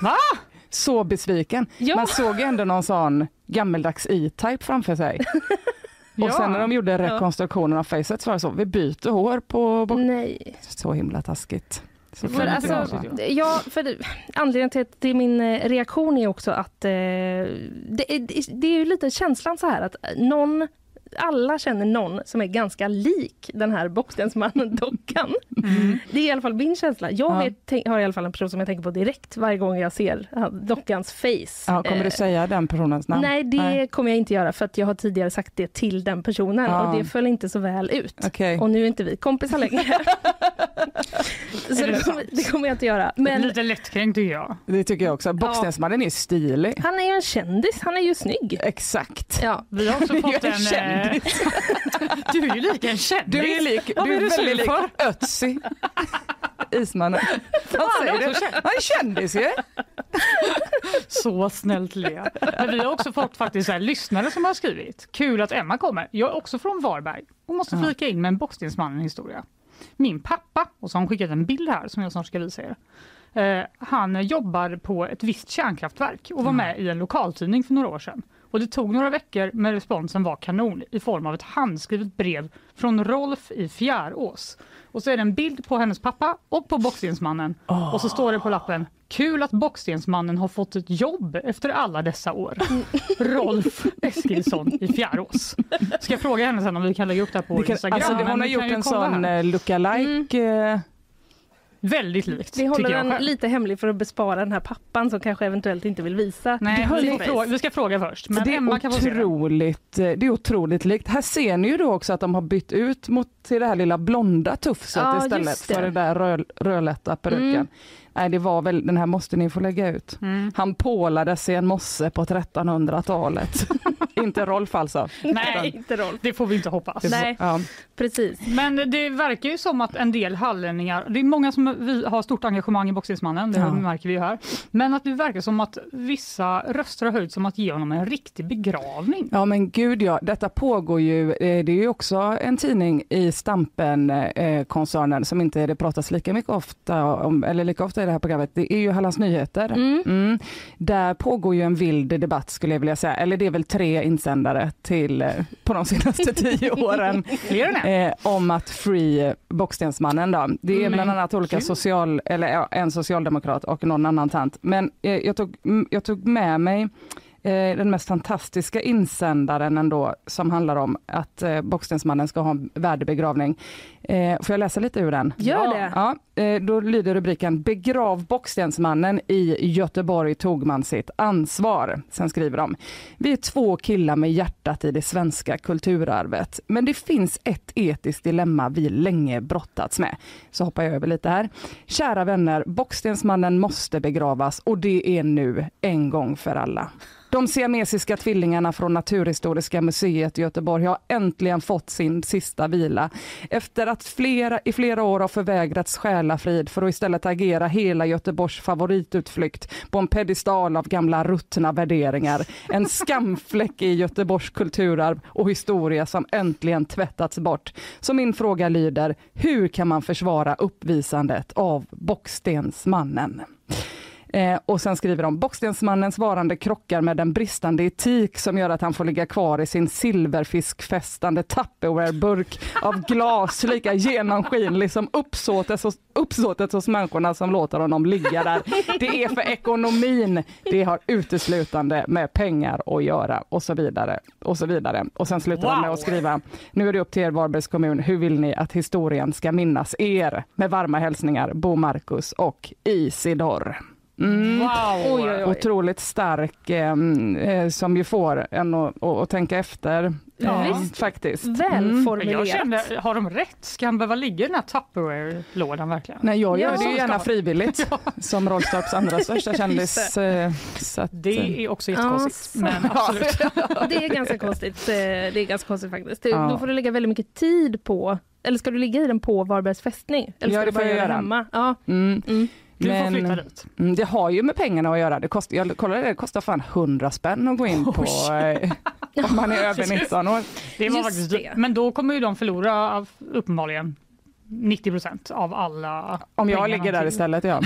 Va? *laughs* Så besviken. Ja. Man såg ju ändå någon sån gammeldags E-Type framför sig. *laughs* Och Ja. sen när de gjorde rekonstruktionen av facet så var det så, vi byter hår på... på Nej. så himla taskigt. Så För det alltså. Ja, för det, anledningen till, till min eh, reaktion är också att eh, det, är- det är ju lite känslan så här att någon alla känner någon som är ganska lik den här Bockstensmannen-dockan. *laughs* Mm. Det är i alla fall min känsla. Jag Ja. vet, har i alla fall en person som jag tänker på direkt varje gång jag ser dockans face. Ja, kommer Eh, du säga den personens namn? Nej, det kommer jag inte göra för att jag har tidigare sagt det till den personen Ja. och det föll inte så väl ut. Okej. Och nu är inte vi kompisar längre. *laughs* *laughs* så det det kommer, det kommer jag inte göra. Men Lite lättkränkt tycker jag. Det tycker jag också. Bockstensmannen är stilig. han är ju en kändis, han är ju snygg. Exakt. Ja. Vi har också fått en en... kändis. *laughs* du är ju lik en kändis. Du är lik, du är du väldigt lik? Ötzi. Ismannen. *laughs* Vad säger du? Han är kändis ju. Så snällt le. Men vi har också fått faktiskt så här, lyssnare som har skrivit. Kul att Emma kommer. Jag är också från Varberg och måste flika in med en Bockstensmannen-historia. Min pappa, och så har han skickat en bild här som jag snart ska visa er. Eh, han jobbar på ett visst kärnkraftverk och var med i en lokaltidning för några år sedan. Och det tog några veckor men responsen var kanon i form av ett handskrivet brev från Rolf i Fjärås. Och så är det en bild på hennes pappa och på Bockstensmannen. Och så står det på lappen Kul att Bockstensmannen har fått ett jobb efter alla dessa år. *laughs* Rolf Eskilsson i Fjärås. Ska jag fråga henne sen om vi kan lägga upp det här på Det kan, Instagram? alltså, hon har vi gjort en sån eh, lookalike. eh, Väldigt likt. Vi håller den själv. lite hemlig för att bespara den här pappan som kanske eventuellt inte vill visa. Nej, vi, fråga, vi ska fråga först. Men det, Emma kan få är otroligt, eh, det är otroligt likt. Här ser ni ju då också att de har bytt ut mot till det här lilla blonda tufset Ja, istället för den där röd, rödlätta peruken. Mm. Nej, det var väl, den här måste ni få lägga ut. Mm. Han pålades i en mosse på 1300-talet. *laughs* Inte Rolf alltså. Nej, inte Rolf. det får vi inte hoppas. Nej. Ja. Precis. Men det verkar ju som att en del hallänningar, det är många som vi har stort engagemang i Boxningsmannen, det Ja. märker vi ju här. Men att det verkar som att vissa röster har höjts om att ge honom en riktig begravning. Ja men gud ja, detta pågår ju, eh, det är ju också en tidning i Stampen-koncernen som inte det pratas lika mycket ofta om, eller lika ofta i det här programmet, det är ju Hallands Nyheter. Mm. Mm. Där pågår ju en vild debatt skulle jag vilja säga, eller det är väl tre insändare till, eh, på de senaste tio *laughs* åren. Eh, om att free Bockstensmannen då. Det är Mm, bland annat olika social, eller ja, en socialdemokrat och någon annan tant. Men eh, jag, tog, jag tog med mig eh, den mest fantastiska insändaren ändå som handlar om att eh, Bockstensmannen ska ha en värdig begravning. Eh, får jag läsa lite ur den? Gör det. Ja, eh, då lyder rubriken Begrav Bockstensmannen i Göteborg tog man sitt ansvar. Sen skriver de Vi är två killar med hjärtat i det svenska kulturarvet. Men det finns ett etiskt dilemma vi länge brottats med. Så hoppar jag över lite här. Kära vänner, Bockstensmannen måste begravas och det är nu, en gång för alla. De siamesiska tvillingarna från Naturhistoriska museet i Göteborg har äntligen fått sin sista vila efter att flera, i flera år har förvägrats själafrid för att istället agera hela Göteborgs favoritutflykt på en pedestal av gamla ruttna värderingar. En skamfläck i Göteborgs kulturarv och historia som äntligen tvättats bort. Så min fråga lyder, hur kan man försvara uppvisandet av Bockstensmannen? Eh, och sen skriver de, Bockstensmannens varande krockar med den bristande etik som gör att han får ligga kvar i sin silverfiskfästande Tupperware-burk av glas, lika genomskinlig som uppsåtet hos, uppsåtet hos människorna som låter honom ligga där. Det är för ekonomin, det har uteslutande med pengar att göra och så vidare. Och så vidare. Och sen slutar de med Wow. att skriva, nu är det upp till er Varbergs kommun, hur vill ni att historien ska minnas er? Med varma hälsningar Bo Marcus och Isidor. Mm. Wow! Oj, oj, oj. Otroligt stark eh, eh, som ju får en att, tänka efter. Ja, eh, visst. faktiskt. Mm. Välformulerat. Jag kände, har de rätt? Ska han behöva ligga i den här Tupperware-lådan verkligen? Nej, jag gör Ja. det ju gärna frivilligt som Rolfstorps andra *laughs* största kändis. eh, Så att, eh, Det är också jättekonstigt. Ja, men absolut. *laughs* Det är ganska konstigt. eh, Det är ganska konstigt faktiskt. Du, Ja. Då får du lägga väldigt mycket tid på, eller ska du ligga i den på Varbergs fästning? Eller Ja, ska det du bara jag göra det göra. hemma? Ja. mm, Mm. Du får Men- flytta dit. mm, det har ju med pengarna att göra. Det kostar, jag kollade det, det kostar fan 100 spänn att gå in på eh, om man är över 19 år. Det var Just faktiskt det. Men då kommer ju de förlora av, uppenbarligen 90 procent av alla Om jag pengarna ligger där till- istället ja.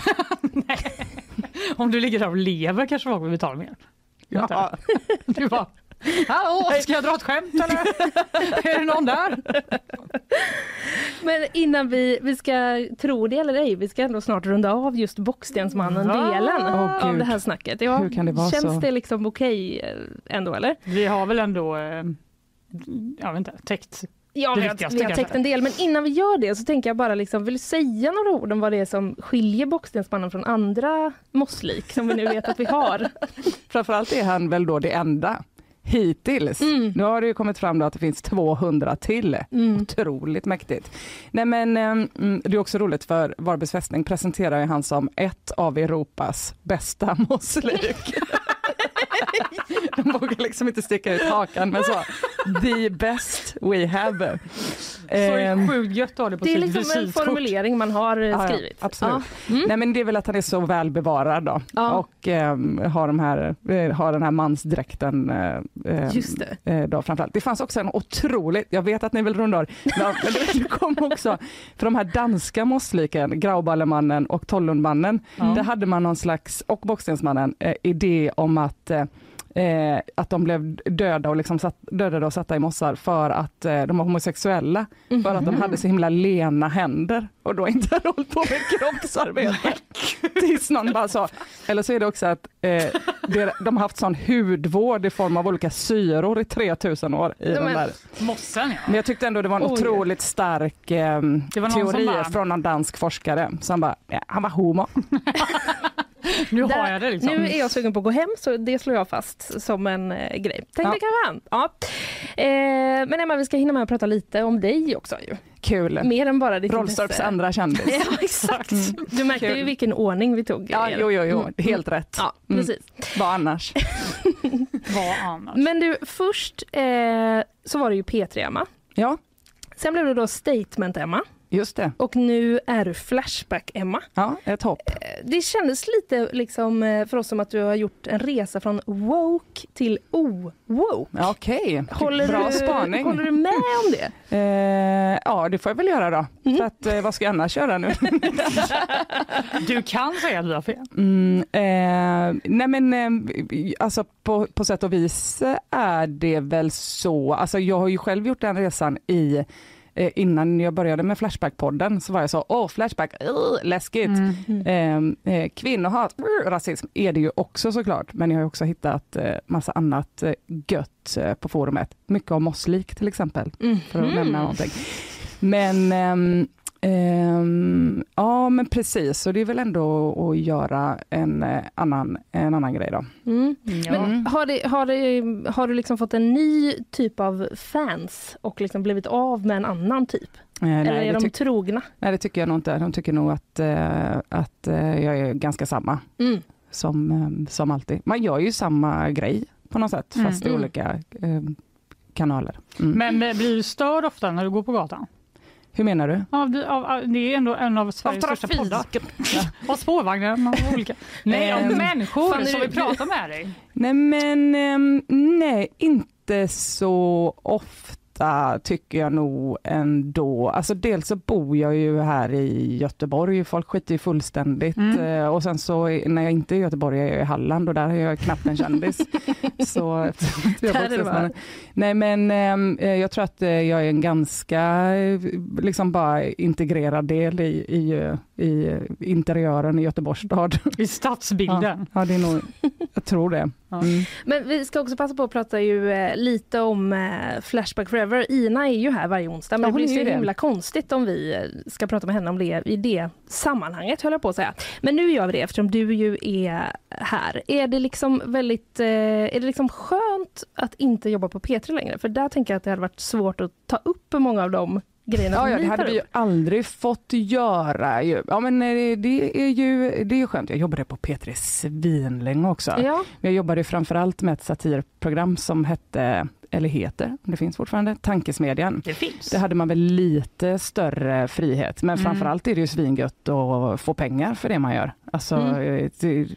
*laughs* Om du ligger där och lever kanske folk vill betala mer. ja. Du bara, hallå, ska jag dra ett skämt eller? *laughs* är det någon där? Men innan vi, vi ska tro det eller ej, vi ska ändå snart runda av just Bockstensmannen-delen? Åh, av det här snacket. Ja, Hur kan det vara känns så? det liksom okej eh, ändå eller? Vi har väl ändå, eh, jag vet inte, täckt. Ja, vi har, vi har täckt en del, men innan vi gör det så tänker jag bara liksom, vill säga några ord om vad det är som skiljer Bockstensmannen från andra mosslik som vi nu vet att vi har? *laughs* Framförallt är han väl då det enda hittills. Mm. Nu har det ju kommit fram att det finns 200 till. Mm. Otroligt mäktigt. Nej men ehm, mm, det är också roligt för Varbergs fästning presenterar ju han som ett av Europas bästa *laughs* mosslik. *laughs* *laughs* De vågar liksom inte sticka ut hakan men så, the best we have. Så Ehm, sjukt gött att ha det på Det är sitt liksom en visitkort. formulering man har eh, Ja, ja, skrivit. absolut. Ja. Mm. Nej men det är väl att han är så väl bevarad då Ja. och ehm, har, de här, eh, har den här mansdräkten eh, ehm, Just det. eh, då framförallt. Det fanns också en otroligt, jag vet att ni vill runda av, men det- kom också, för de här danska mossliken, Grauballemannen och Tollundmannen, Ja. där hade man någon slags, och Bockstensmannen, eh, idé om att eh, att de blev döda och, liksom satt, dödade och satta i mossar för att eh, de var homosexuella. För att de hade så himla lena händer och då inte hade *laughs* hållit på med kroppsarbete. Tills någon bara sa, eller så är det också att eh, det, de har haft sån hudvård i form av olika syror i 3000 år. I Ja, den men- där. Mossen ja. Men jag tyckte ändå det var en Oj. otroligt stark eh, teori bara- från en dansk forskare som bara, ja, han var homo. *laughs* Nu har Där- jag det liksom. Nu är jag sugen på att gå hem så det slår jag fast som en eh, grej. Tänkte Ja. kanske han. Ja. Eh, men Emma, vi ska hinna med att prata lite om dig också ju. Kul. Mer än bara ditt Rollstorps andra kändis. *laughs* Ja, exakt. Mm. Du märkte Kul. ju vilken ordning vi tog. Ja, er. jo, jo, jo, Mm. helt rätt. Ja, Mm. precis. Vad annars? *laughs* Vad annars? Men du, först eh, så var det ju P3 Emma. Ja, Sen blev det då Statement Emma just det. och nu är du Flashback Emma. Ja, ett hopp. Eh, Det kändes lite liksom eh, för oss som att du har gjort en resa från woke till o-woke. Ja, Okej, Håller bra du, spaning. Håller du med om det? Eh, ja, det får jag väl göra då. Mm. För att, eh, vad ska jag annars göra nu? *laughs* Du kan säga att vi har fel. Mm, eh, nej men eh, alltså på, på sätt och vis är det väl så, alltså jag har ju själv gjort den resan i eh, Innan jag började med Flashback-podden så var jag så, åh Flashback, uh, läskigt. Mm. Eh, eh, kvinnohat, uh, rasism är det ju också såklart, men jag har också hittat eh, massa annat eh, gött eh, på forumet. Mycket om mosslik till exempel, för att nämna någonting. Men ehm, ehm, ja men precis, och det är väl ändå att göra en, eh, annan, en annan grej då. Mm. Ja. Men har, det, har, det, har du liksom fått en ny typ av fans och liksom blivit av med en annan typ? Eh, Eller nej, är de trogna? nej det tycker jag nog inte, de tycker nog att, eh, att eh, jag är ganska samma Mm. som, eh, som alltid. Man gör ju samma grej på något sätt, Mm. fast i Mm. olika eh, kanaler. Mm. Men eh, blir du störd ofta när du går på gatan? Hur menar du? Ja, det, av, av- det är ändå en av Sveriges största poddar. *laughs* Av spårvagnar, av olika. Nej, av Ehm, människor fan, som vill prata med dig. Nej men ehm, nej, inte så ofta tycker jag nog ändå. Alltså dels så bor jag ju här i Göteborg, folk skiter ju fullständigt. Mm. Eh, Och sen så är- när jag inte är i Göteborg är jag i Halland och där är jag knappt en kändis. *laughs* *laughs* så, jag Där är det bara. Nej men ehm, eh, jag tror att eh, jag är en ganska liksom bara integrerad del i, i, i interiören i Göteborgs stad. *laughs* I stadsbilden. Ja, det är nog, jag tror det. Ja. Mm. Men vi ska också passa på att prata ju lite om Flashback Forever. Ina är ju här varje onsdag, men Ja, det blir är så det. himla konstigt om vi eh, ska prata med henne om det i det sammanhanget, höll jag på att säga. Men nu gör vi det eftersom du ju är här. Är det liksom väldigt, eh, är det liksom skönt att inte jobba på P3 längre? För där tänker jag att det hade varit svårt att ta upp många av de grejerna Ja, ja, det hade vi ju aldrig fått göra. Ja, men eh, det är ju det är skönt. Jag jobbade på P3 svinlänge också. Ja, Jag jobbade framförallt med ett satirprogram som hette, eller heter, det finns fortfarande, Tankesmedjan. Det finns. Det hade man väl lite större frihet, men Mm. framförallt är det ju svingött att få pengar för det man gör. Alltså, Mm. det,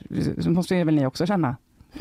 så måste väl ni också känna. *laughs*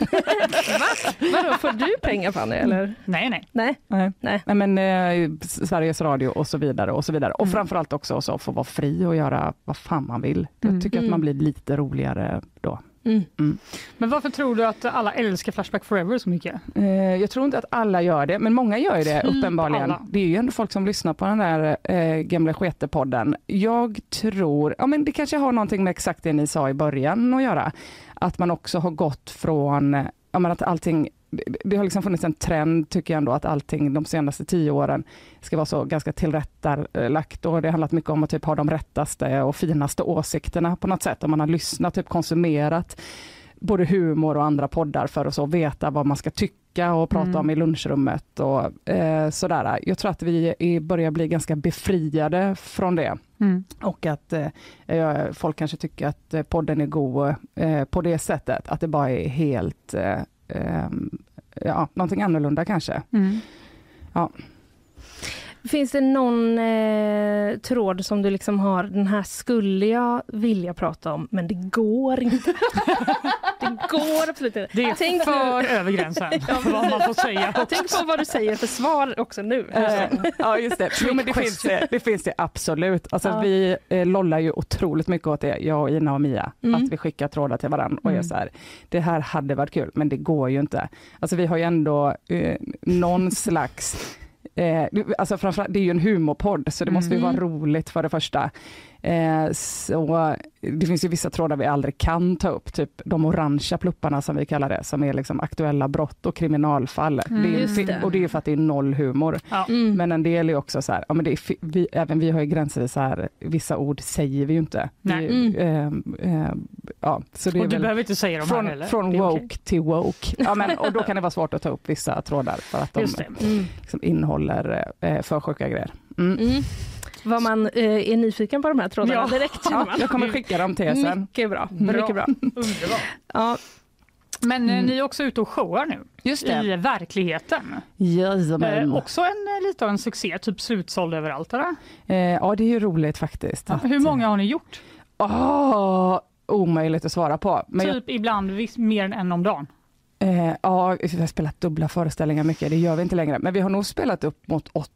vadå, får du pengar Fanny eller? Nej, nej. Nej. Nej. Nej. Nej, men eh, Sveriges Radio och så vidare och så vidare. Och Mm. framförallt också så få vara fri och göra vad fan man vill. Mm. Jag tycker att Mm. man blir lite roligare då. Mm. Men varför tror du att alla älskar Flashback Forever så mycket? Eh, jag tror inte att alla gör det, men många gör ju det Typ uppenbarligen. alla. Det är ju ändå folk som lyssnar på den där eh, gamla sketepodden. Jag tror, ja men det kanske har någonting med exakt det ni sa i början att göra. Att man också har gått från, ja men att allting det- har liksom funnits en trend tycker jag ändå att allting de senaste tio åren ska vara så ganska tillrättalagt och det har handlat mycket om att typ ha de rättaste och finaste åsikterna på något sätt. Om man har lyssnat, typ konsumerat både humor och andra poddar för att så veta vad man ska tycka och prata Mm. om i lunchrummet och eh, sådär. Jag tror att vi börjar bli ganska befriade från det. Mm. Och att eh, folk kanske tycker att eh, podden är god eh, på det sättet, att det bara är helt, eh, eh, ja, någonting annorlunda kanske. Mm. Finns det någon eh, tråd som du liksom har, den här skulle jag vilja prata om, men det går inte. *laughs* det går absolut inte. Det är Tänk för över gränsen *laughs* för vad man får säga. Tänk på vad du säger för svar också nu. Eh, ja just det, *laughs* jo, men det, finns det, det finns det absolut. Alltså, Ja. Vi eh, lollar ju otroligt mycket åt det, jag, och Ina och Mia, Mm. att vi skickar trådar till varandra och Mm. så här, det här hade varit kul men det går ju inte. Alltså vi har ju ändå eh, någon slags Eh, det- alltså framförallt, det är ju en humorpodd så det måste ju Mm. vara roligt för det första. Eh, så det finns ju vissa trådar vi aldrig kan ta upp, typ de orangea plupparna som vi kallar det, som är liksom aktuella brott och kriminalfall. Mm, det är, det. Och det är ju för att det är noll humor. Mm. Men en del är också så här, ja, men det är, vi, även vi har ju gränser i så här, vissa ord säger vi ju inte. Det Nej. ehm, ehm, ja, så det är Och du behöver inte säga dem här från, heller. från woke okej. till woke. Ja, men, och då kan det vara svårt att ta upp vissa trådar för att de. Mm. liksom innehåller eh, för sjuka grejer. Mm. Mm. Vad man eh, är nyfiken på de här trådarna Ja. direkt Ja, jag kommer skicka dem till er sen. Mycket bra. Bra. Mycket bra. Ja, Men eh, Mm. ni är också ute och showar nu Just i verkligheten. Jajamän. Eh, också en, eh, lite av en succé, typ slutsåld överallt. Eller? Eh, ja, det är ju roligt faktiskt. att- Hur många har ni gjort? Åh, omöjligt att svara på. Men jag, typ ibland viss- mer än en om dagen. eh, ja, vi har spelat dubbla föreställningar mycket, det gör vi inte längre. Men vi har nog spelat upp mot 80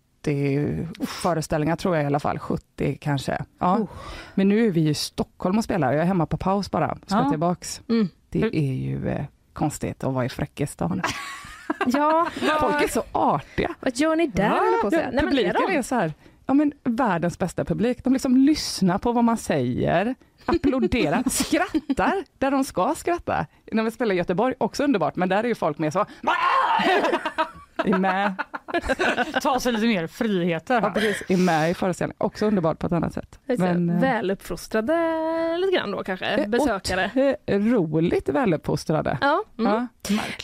föreställningar tror jag i alla fall, 70 kanske. Ja. Oh. Men nu är vi i Stockholm och spelar, jag är hemma på paus bara, ska Ja. tillbaks. Mm. Det Hur- är ju eh, konstigt att vara i Fräckestan. *laughs* ja Folk är så artiga. vad gör ni där? Va? på att säga. Ja, Nej, är publiken de? är så här, ja men världens bästa publik. De liksom lyssnar på vad man säger, applåderar, *laughs* skrattar där de ska skratta. När vi spelar i Göteborg, också underbart, men där är ju folk mer så, är med, Ta sig lite mer friheter. ja, precis, är med i föreställningen. Också underbart på ett annat sätt. Men, eh, Väluppfostrade lite grann då kanske, eh, besökare. *laughs* roligt väluppfostrade. Ja. Mm. Ja.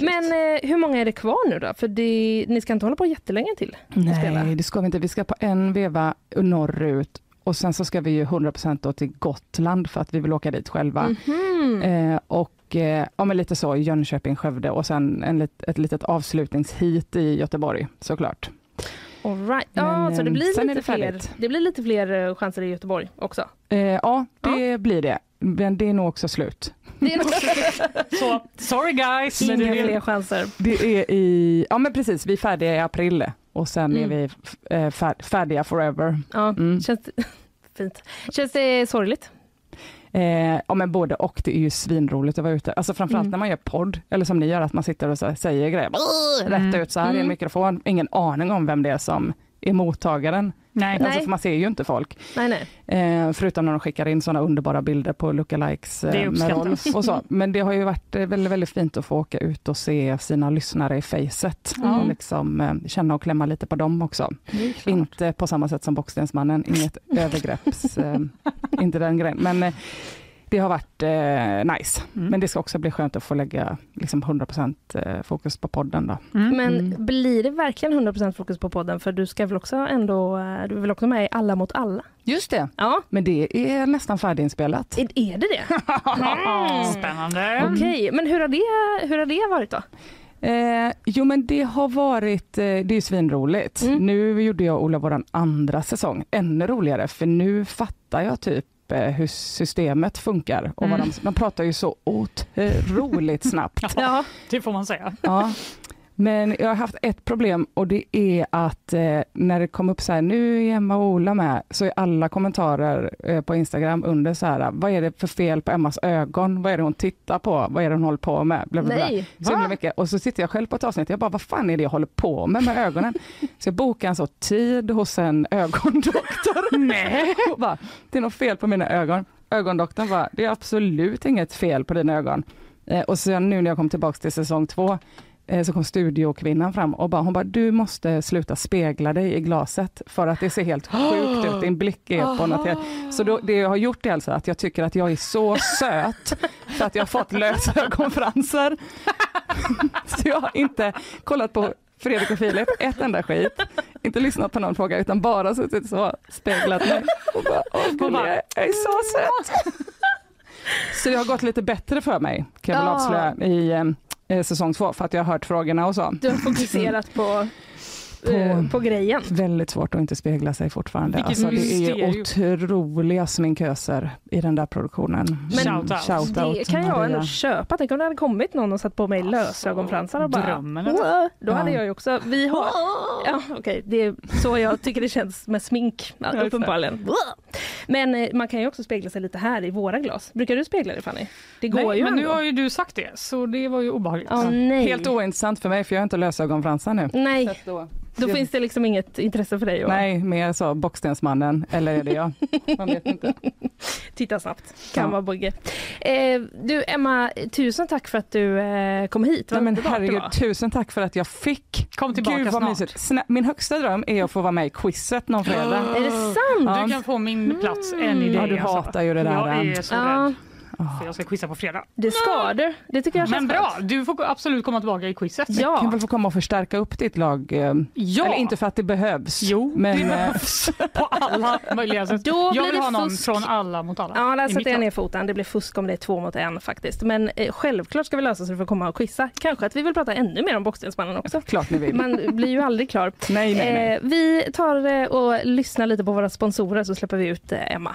Men eh, hur många är det kvar nu då? För det, ni ska inte hålla på jättelänge till? spela. Nej, det ska vi inte. Vi ska på en veva norrut och sen så ska vi ju 100% då till Gotland för att vi vill åka dit själva. Mhm. Eh, och eh, ja, men lite så Jönköping, Skövde och sen en lit, ett litet avslutningshit i Göteborg såklart. All right. Ja, Men, så det eh, blir, är lite det fler, det blir lite fler eh, chanser i Göteborg också. Eh, ja, det blir det. Men det är nog också slut. Det är nog *laughs* Så, sorry guys. inga Men det är- fler chanser. Det är i, ja men precis, vi är färdiga i april och sen är Mm. vi f- eh, fär, färdiga forever. Ja, Mm. känns *laughs* fint. Känns det sorgligt? Eh, ja men både och, det är ju svinroligt att vara ute. Alltså framförallt Mm. när man gör podd, eller som ni gör, att man sitter och så säger grejer rätt Mm. ut så här i en Mm. mikrofon. Ingen aning om vem det är som är mottagaren. Nej. Nej. Alltså, för man ser ju inte folk. Nej, nej. Eh, förutom när de skickar in sådana underbara bilder på lookalikes eh, med. Rolf och så. *laughs* Men det har ju varit eh, väldigt, väldigt fint att få åka ut och se sina lyssnare i facet. Ja. Och liksom eh, känna och klämma lite på dem också. Inte på samma sätt som Bockstensmannen, inget *laughs* övergrepps, inte den grejen. Men det har varit eh, nice. Mm. Men det ska också bli skönt att få lägga liksom 100% eh, fokus på podden. Då. Mm. Men Mm. blir det verkligen 100% fokus på podden? För du ska väl också ändå, eh, du är väl också med i Alla mot alla? Just det, Ja, men det är nästan färdiginspelat. är, är det det? *laughs* Mm. Spännande. Okej, men hur har, det, hur har det varit då? Eh, jo men det har varit, eh, det är ju svinroligt. Mm. Nu gjorde jag och Ola vår andra säsong, ännu roligare för nu fattar jag typ hur systemet funkar. Och vad Mm. de, de pratar ju så otroligt snabbt. *laughs* Ja, det får man säga. Ja. Men jag har haft ett problem och det är att eh, när det kom upp så här, nu är Emma och Ola med, så är alla kommentarer eh, på Instagram under så här, vad är det för fel på Emmas ögon? Vad är det hon tittar på? Vad är det hon håller på med? Bla, bla, bla. Nej, Så mycket. Och så sitter jag själv på ett avsnitt, jag bara, vad fan är det jag håller på med med ögonen? *laughs* Så jag bokar en så tid hos en ögondoktor. *laughs* Nej. Och bara, det är något fel på mina ögon. Ögondoktorn bara, det är absolut inget fel på dina ögon. Eh, och sen nu när jag kom tillbaka till säsong två, så kom studiokvinnan fram och bara, hon bara, du måste sluta spegla dig i glaset för att det ser helt sjukt ut, din blick är på något. Så då, det jag har gjort är alltså att jag tycker att jag är så söt för att jag har fått lösögonfransar. *laughs* så jag har inte kollat på Fredrik och Filip, ett enda skit, inte lyssnat på någon fråga utan bara suttit så, speglat mig och bara, åh gulliga, jag är så söt. Så det har gått lite bättre för mig, kan jag väl Ja. avslöja, i eh, säsong två, för att jag har hört frågorna och så. du har fokuserat på, på- eh, på grejen. Väldigt svårt att inte spegla sig fortfarande. Alltså, det är ju otroliga sminköser i den där produktionen. Men Shout out. Shout out, Det kan jag ändå köpa. Tänk om det hade kommit någon och satt på mig lösögonfransar och bara... Drömmen? "Åh", Då hade Ja. jag ju också... Vi har... Ja, okej. Det är så jag tycker det känns med smink, *laughs* uppenbarligen. Men eh, man kan ju också spegla sig lite här i våra glas. Brukar du spegla dig Fanny? Det går Nej, ju men ändå. nu har ju du sagt det, så det var ju obehagligt. Nej. Helt ointressant för mig för jag har inte lösögonfransar nu. Nej. Då finns det liksom inget intresse för dig att Nej, mer så Bockstensmannen, eller är det jag? Man vet inte. *laughs* titta snabbt. Kan Ja. vara bugge. Eh, du Emma, tusen tack för att du eh, kom hit. Nej, men herregud, tusen tack för att jag fick. Kom tillbaka Gud vad snart. mysigt. Snä- Min högsta dröm är att få vara med i quizet någon fredag. *gasps* Är det sant? Ja. Du kan få min plats än i det. Ja, du alltså. hatar ju det där. Jag är så Ja, rädd för jag ska quizza på fredag. det ska du. Det tycker jag Men bra, du får absolut komma tillbaka i quizet. Kan Ja, väl få komma och förstärka upp ditt lag? eh, Ja, Eller inte för att det behövs. Jo, men, det eh, behövs på alla möjliga sätt. Då Jag blir vill det ha någon fusk. från alla mot alla. Ja, där mitt jag ner foten. Det blir fusk om det är två mot en faktiskt. Men eh, självklart ska vi lösa så du får komma och quizza. Kanske att vi vill prata ännu mer om Bockstensmannen också. Klart ni vill. Man blir ju aldrig klar. nej, nej, nej. Eh, vi tar eh, och lyssnar lite på våra sponsorer så släpper vi ut eh, Emma.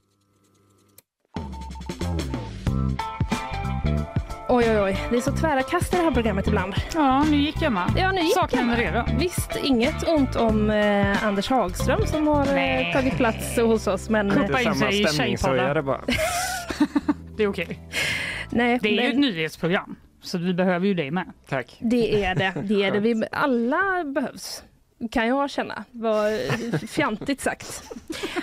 Oj, oj, oj. Det är så tvära kast i det här programmet ibland. Ja, nu gick Emma. Ja, nu gick Saknar henne redan. Visst, inget ont om eh, Anders Hagström som har eh, Nej. tagit plats hos oss. Men Kuppa Det är in samma sig i tjejpoddar. bara. *laughs* Det är okej. nej, Det är ju ett men nyhetsprogram, så vi behöver ju dig med. Tack. det är det. det, är det. Vi, alla behövs. Kan jag känna. Var fjantigt sagt.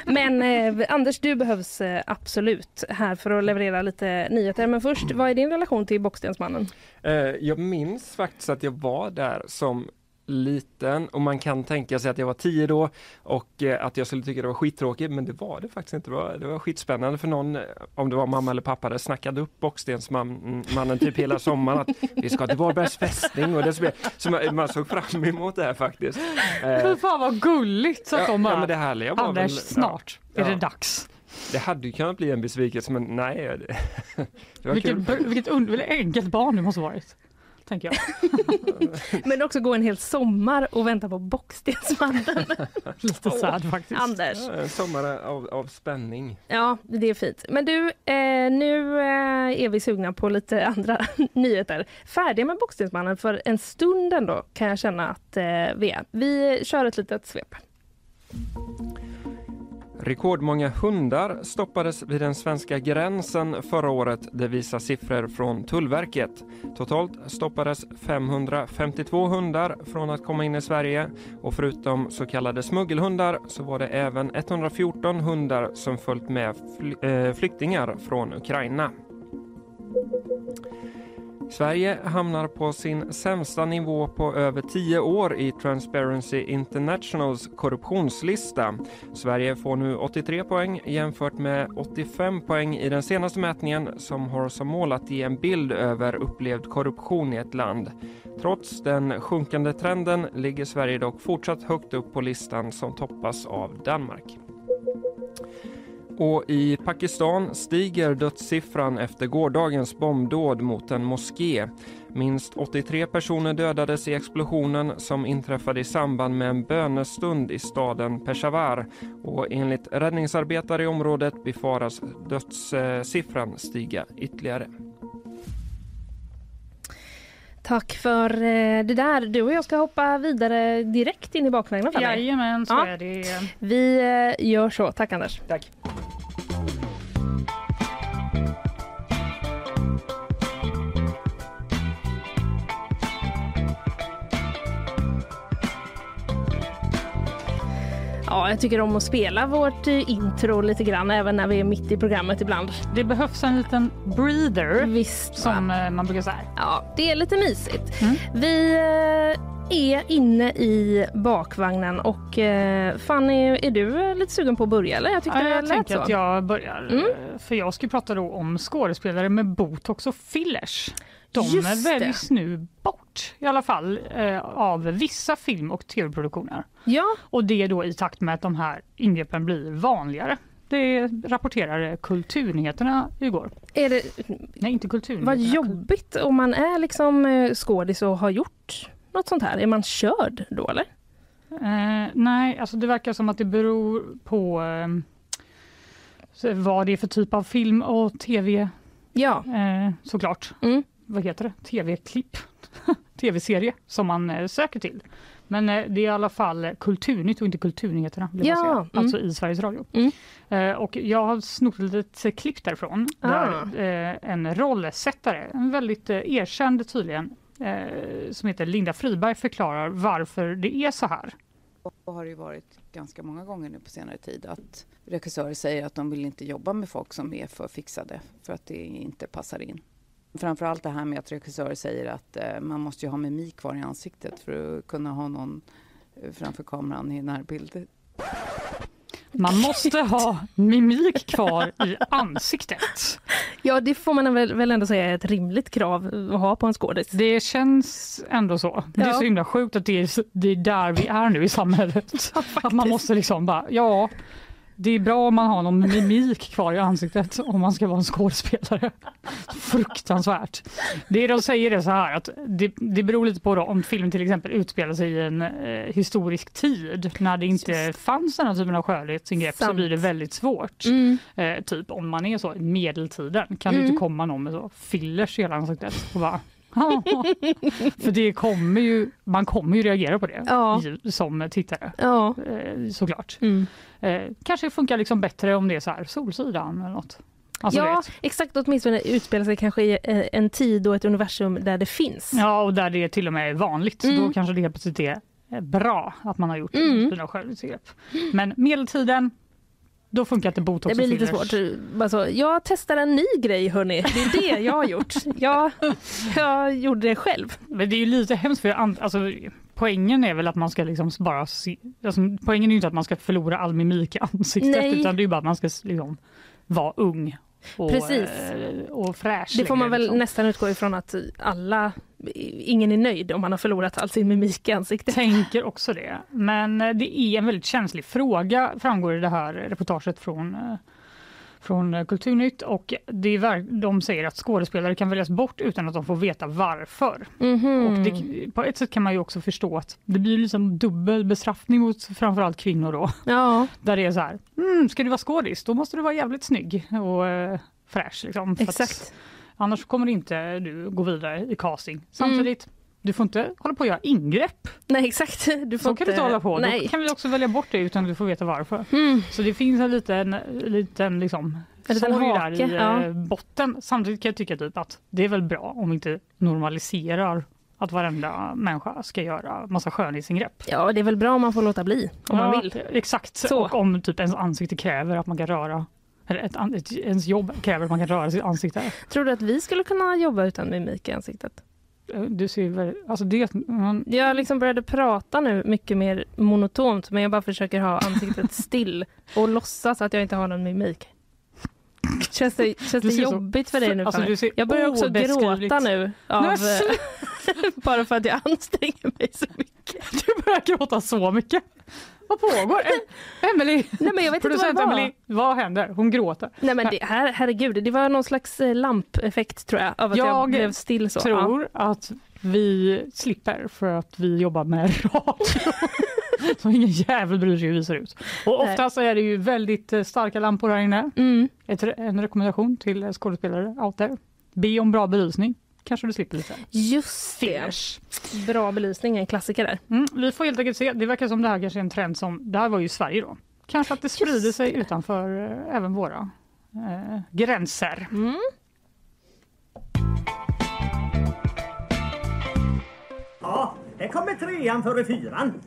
Men eh, Anders, du behövs eh, absolut här för att leverera lite nyheter. Men först, vad är din relation till Bockstensmannen? Eh, Jag minns faktiskt att jag var där som liten och man kan tänka sig att jag var tio då och eh, att jag skulle tycka det var skittråkigt men det var det faktiskt inte. Det var, det var skitspännande för någon, eh, om det var mamma eller pappa, det snackade upp Bockstensmannen typ hela sommaren att *laughs* vi ska till Varbergs fästning och det så, så man, man såg fram emot det här faktiskt. Eh, Fy fan vad gulligt så att ja, de bara, ja, men det härliga var Anders väl, snart är Ja. det dags. Det hade ju kunnat bli en besvikelse men nej. *laughs* Det, var Vilket, kul. vilket enkelt barn du måste varit. Tänker jag. *laughs* Men också gå en hel sommar och vänta på Bockstensmannen. *laughs* Lite sad faktiskt. Anders. Ja, en sommar av, av spänning. Ja, det är fint. Men du, eh, nu eh, är vi sugna på lite *laughs* andra nyheter. Färdiga med Bockstensmannen för en stund ändå kan jag känna att eh, vi är. Vi kör ett litet svep. Rekordmånga hundar stoppades vid den svenska gränsen förra året, det visar siffror från Tullverket. Totalt stoppades 552 hundar från att komma in i Sverige och förutom så kallade smuggelhundar så var det även 114 hundar som följt med fly- eh, flyktingar från Ukraina. Sverige hamnar på sin sämsta nivå på över tio år i Transparency Internationals korruptionslista. Sverige får nu 83 poäng jämfört med 85 poäng i den senaste mätningen som har som mål att ge en bild över upplevd korruption i ett land. Trots den sjunkande trenden ligger Sverige dock fortsatt högt upp på listan som toppas av Danmark. Och i Pakistan stiger dödssiffran efter gårdagens bombdåd mot en moské. Minst 83 personer dödades i explosionen som inträffade i samband med en bönestund i staden Peshawar. Och enligt räddningsarbetare i området befaras dödssiffran stiga ytterligare. Tack för eh, det där. Du och jag ska hoppa vidare direkt in i bakvagnen. Fanny. Jajamän, så Ja. är det. Vi eh, gör så. Tack Anders. Tack. Ja, jag tycker om att spela vårt eh, intro lite grann även när vi är mitt i programmet ibland. Det behövs en liten breather Visst. va? som eh, man brukar säga. Ja, det är lite mysigt. Mm. Vi eh, är inne i bakvagnen och Fanny, är du lite sugen på att börja eller? Jag tyckte Ja, jag tänker så. att jag börjar. Mm. För jag ska prata då om skådespelare med botox och fillers. De Just det. väljs nu bort i alla fall eh, av vissa film och tv-produktioner. Ja, Och det är då i takt med att de här ingreppen blir vanligare. Det rapporterade Kulturnyheterna igår. är det, Nej, inte Kulturnyheterna. vad jobbigt om man är liksom eh, skådis och har gjort något sånt här. Är man körd då eller? Eh, nej, alltså det verkar som att det beror på eh, vad det är för typ av film och tv Ja. eh, såklart. Mm. Vad heter det? Tv-klipp? *laughs* Tv-serie som man eh, söker till. Men eh, det är i alla fall Kulturnytt och inte Kulturnyheterna. Vill jag Ja, säga. mm. Alltså i Sveriges Radio. Mm. Eh, och jag har snott ett litet klipp därifrån. Ah. Där eh, en rollsättare, en väldigt eh, erkänd tydligen, eh, som heter Linda Friberg förklarar varför det är så här. Och har det ju varit ganska många gånger nu på senare tid att regissörer säger att de vill inte jobba med folk som är för fixade för att det inte passar in. Framförallt det här med att regissörer säger att eh, man måste ju ha mimik kvar i ansiktet för att kunna ha någon eh, framför kameran i närbild. Man måste ha mimik kvar i ansiktet. ja, det får man väl, väl ändå säga är ett rimligt krav att ha på en skådis. Det känns ändå så. Det är Ja. så himla sjukt att det är, det är där vi är nu i samhället. att man måste liksom bara, ja, det är bra om man har någon mimik kvar i ansiktet om man ska vara en skådespelare. Fruktansvärt. Det de säger är så här att det, det beror lite på om filmen till exempel utspelar sig i en eh, historisk tid när det inte fanns den här typen av skönhetsingrepp så blir det väldigt svårt. Mm. Eh, typ om man är så i medeltiden kan det Mm. inte komma någon med så fillers i hela ansiktet och bara För det kommer ju, man kommer ju reagera på det Ja. som tittare Ja. eh, såklart. Mm. Eh, kanske funkar liksom bättre om det är så här Solsidan eller något. Alltså, ja, vet. exakt. Åtminstone utspelar sig kanske i eh, en tid och ett universum där det finns. ja, och där det till och med är vanligt. Mm. Då kanske det helt plötsligt är eh, bra att man har gjort Mm. skönhetsingrepp. Men medeltiden, då funkar inte botox Det blir lite svårt. Alltså, jag testar en ny grej hörni. Det är det jag har gjort. *laughs* Jag, jag gjorde det själv. Men det är ju lite hemskt för an- alltså, poängen är väl att man ska liksom bara se, alltså, poängen är inte att man ska förlora all mimik i ansiktet Nej. utan det är bara att man ska liksom vara ung och, Precis. eh, och fräsch. Det får man väl liksom. nästan utgå ifrån att alla, ingen är nöjd om man har förlorat all sin mimik i ansiktet. tänker också det. Men eh, det är en väldigt känslig fråga framgår i det här reportaget från eh, från eh, Kulturnytt och det är, de säger att skådespelare kan väljas bort utan att de får veta varför. Mhm. Och det, på ett sätt kan man ju också förstå att det blir liksom dubbel bestraffning mot framförallt kvinnor då. Ja, *laughs* Där det är så här, mm, ska du vara skådis då måste du vara jävligt snygg och eh, fräsch. Liksom, för att exakt. annars kommer inte du gå vidare i casting. Samtidigt, du får inte hålla på att göra ingrepp. Nej, exakt. Du får Så kan du inte hålla på. Nej. Då kan vi också välja bort det utan att du får veta varför. Mm. Så det finns en liten, liten liksom, En liten hake, där i ja. eh, botten. Samtidigt kan jag tycka typ att det är väl bra om vi inte normaliserar att varenda människa ska göra massa skönhetsingrepp. Ja, det är väl bra om man får låta bli om man Ja, vill. Exakt, Så. och om typ ens ansikte kräver att man kan röra eller ett, ett, ens jobb kräver att man kan röra sitt ansikte. Tror du att vi skulle kunna jobba utan mimik i ansiktet? Du ser väl, alltså det, man, Jag liksom började prata nu mycket mer monotont men jag bara försöker ha ansiktet *laughs* still och låtsas att jag inte har någon mimik. *laughs* Känns det, känns det så jobbigt för dig nu? alltså ser jag börjar också gråta nu av, Nej, *laughs* bara för att jag anstränger mig så mycket. Du börjar gråta så mycket. Vad pågår? Em- Emily, Nej men jag vet inte vad producent det var. Emily, vad händer? Hon gråter. Nej men det, här, herregud, det var någon slags eh, lampeffekt tror jag av att jag, Jag blev still så. tror att vi slipper för att vi jobbar med radio. *laughs* *laughs* Så ingen jävel bryr sig hur vi ser ut. Och Nej. oftast är det ju väldigt eh, starka lampor här inne. Mm. Ett, en rekommendation till eh, skådespelare out there. Be om bra belysning. Kanske du slipper lite. Just det. Fillers. Bra belysning, en klassiker där. Mm, vi får helt enkelt se. Det verkar som det här kanske är en trend som, det här var ju Sverige då. Kanske att det sprider sig det. utanför eh, även våra eh, gränser. Mm. Ja, här kommer trean före fyran.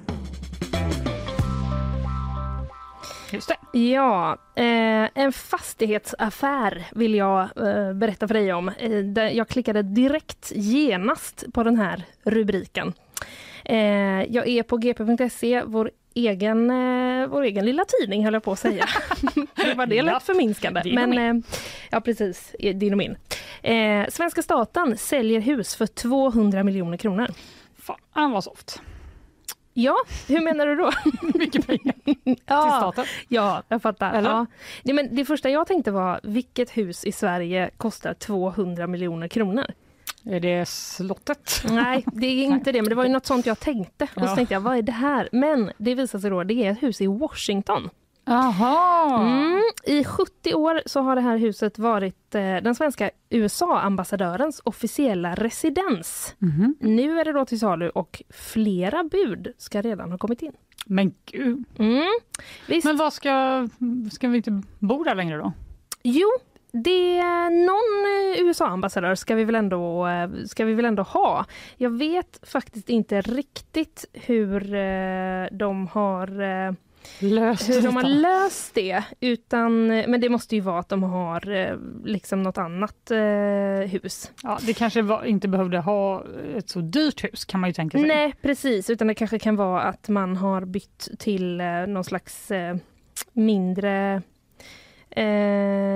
Just det. Ja, eh, en fastighetsaffär vill jag eh, berätta för dig om. Eh, jag klickade direkt genast på den här rubriken. Eh, jag är på gp.se, vår egen, eh, vår egen lilla tidning höll jag på att säga. *laughs* det var det Japp. lät förminskande. Din Men, eh, ja precis, din och min. Svenska staten säljer hus för 200 miljoner kronor. Fan vad soft. Ja, hur menar du då? *laughs* Mycket pengar *laughs* till staten. Ja, jag fattar. Eller? Ja. Det, men det första jag tänkte var, vilket hus i Sverige kostar 200 miljoner kronor? Är det slottet? Nej, *laughs* det är inte det, men det var ju något sånt jag tänkte. Och så Ja. tänkte jag, vad är det här? Men det visar sig då, det är ett hus i Washington. Jaha! Mm. I 70 år så har det här huset varit eh, den svenska USA-ambassadörens officiella residens. Mhm. Nu är det då till salu och flera bud ska redan ha kommit in. Men gud. Mm. Men vad ska, ska vi inte bo där längre då? Jo, det är någon eh, USA-ambassadör ska vi, väl ändå, eh, ska vi väl ändå ha. Jag vet faktiskt inte riktigt hur eh, de har Löst hur de har löst det. Utan, men det måste ju vara att de har eh, liksom något annat eh, hus. Ja, det kanske var, inte behövde ha ett så dyrt hus kan man ju tänka sig. Nej precis, utan det kanske kan vara att man har bytt till eh, någon slags eh, mindre... Eh,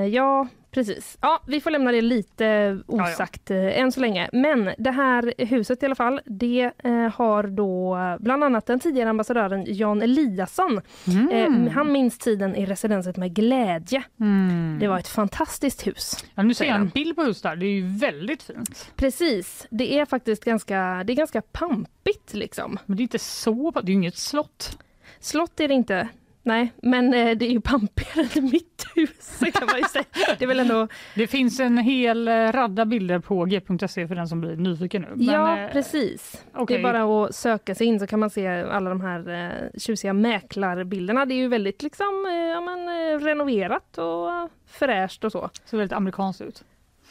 ja, precis. Ja, vi får lämna det lite osagt eh, än så länge. Men det här huset i alla fall, det eh, har då bland annat den tidigare ambassadören Jan Eliasson. Mm. Eh, han minns tiden i residenset med glädje. Mm. Det var ett fantastiskt hus. ja, nu ser jag en bild på huset där, det är ju väldigt fint. Precis, det är faktiskt ganska, det är ganska pampigt liksom. Men det är inte så, det är ju inget slott. Slott är det inte. Nej, men eh, det är ju pampigare än mitt hus kan man ju säga. Det är väl ändå... *laughs* Det finns en hel eh, radda bilder på g.se för den som blir nyfiken nu. Men, ja, eh, precis. okej. Det är bara att söka sig in så kan man se alla de här tjusiga mäklarbilderna. Det är ju väldigt liksom, ja, men, renoverat och fräscht och så. ser väldigt amerikanskt ut.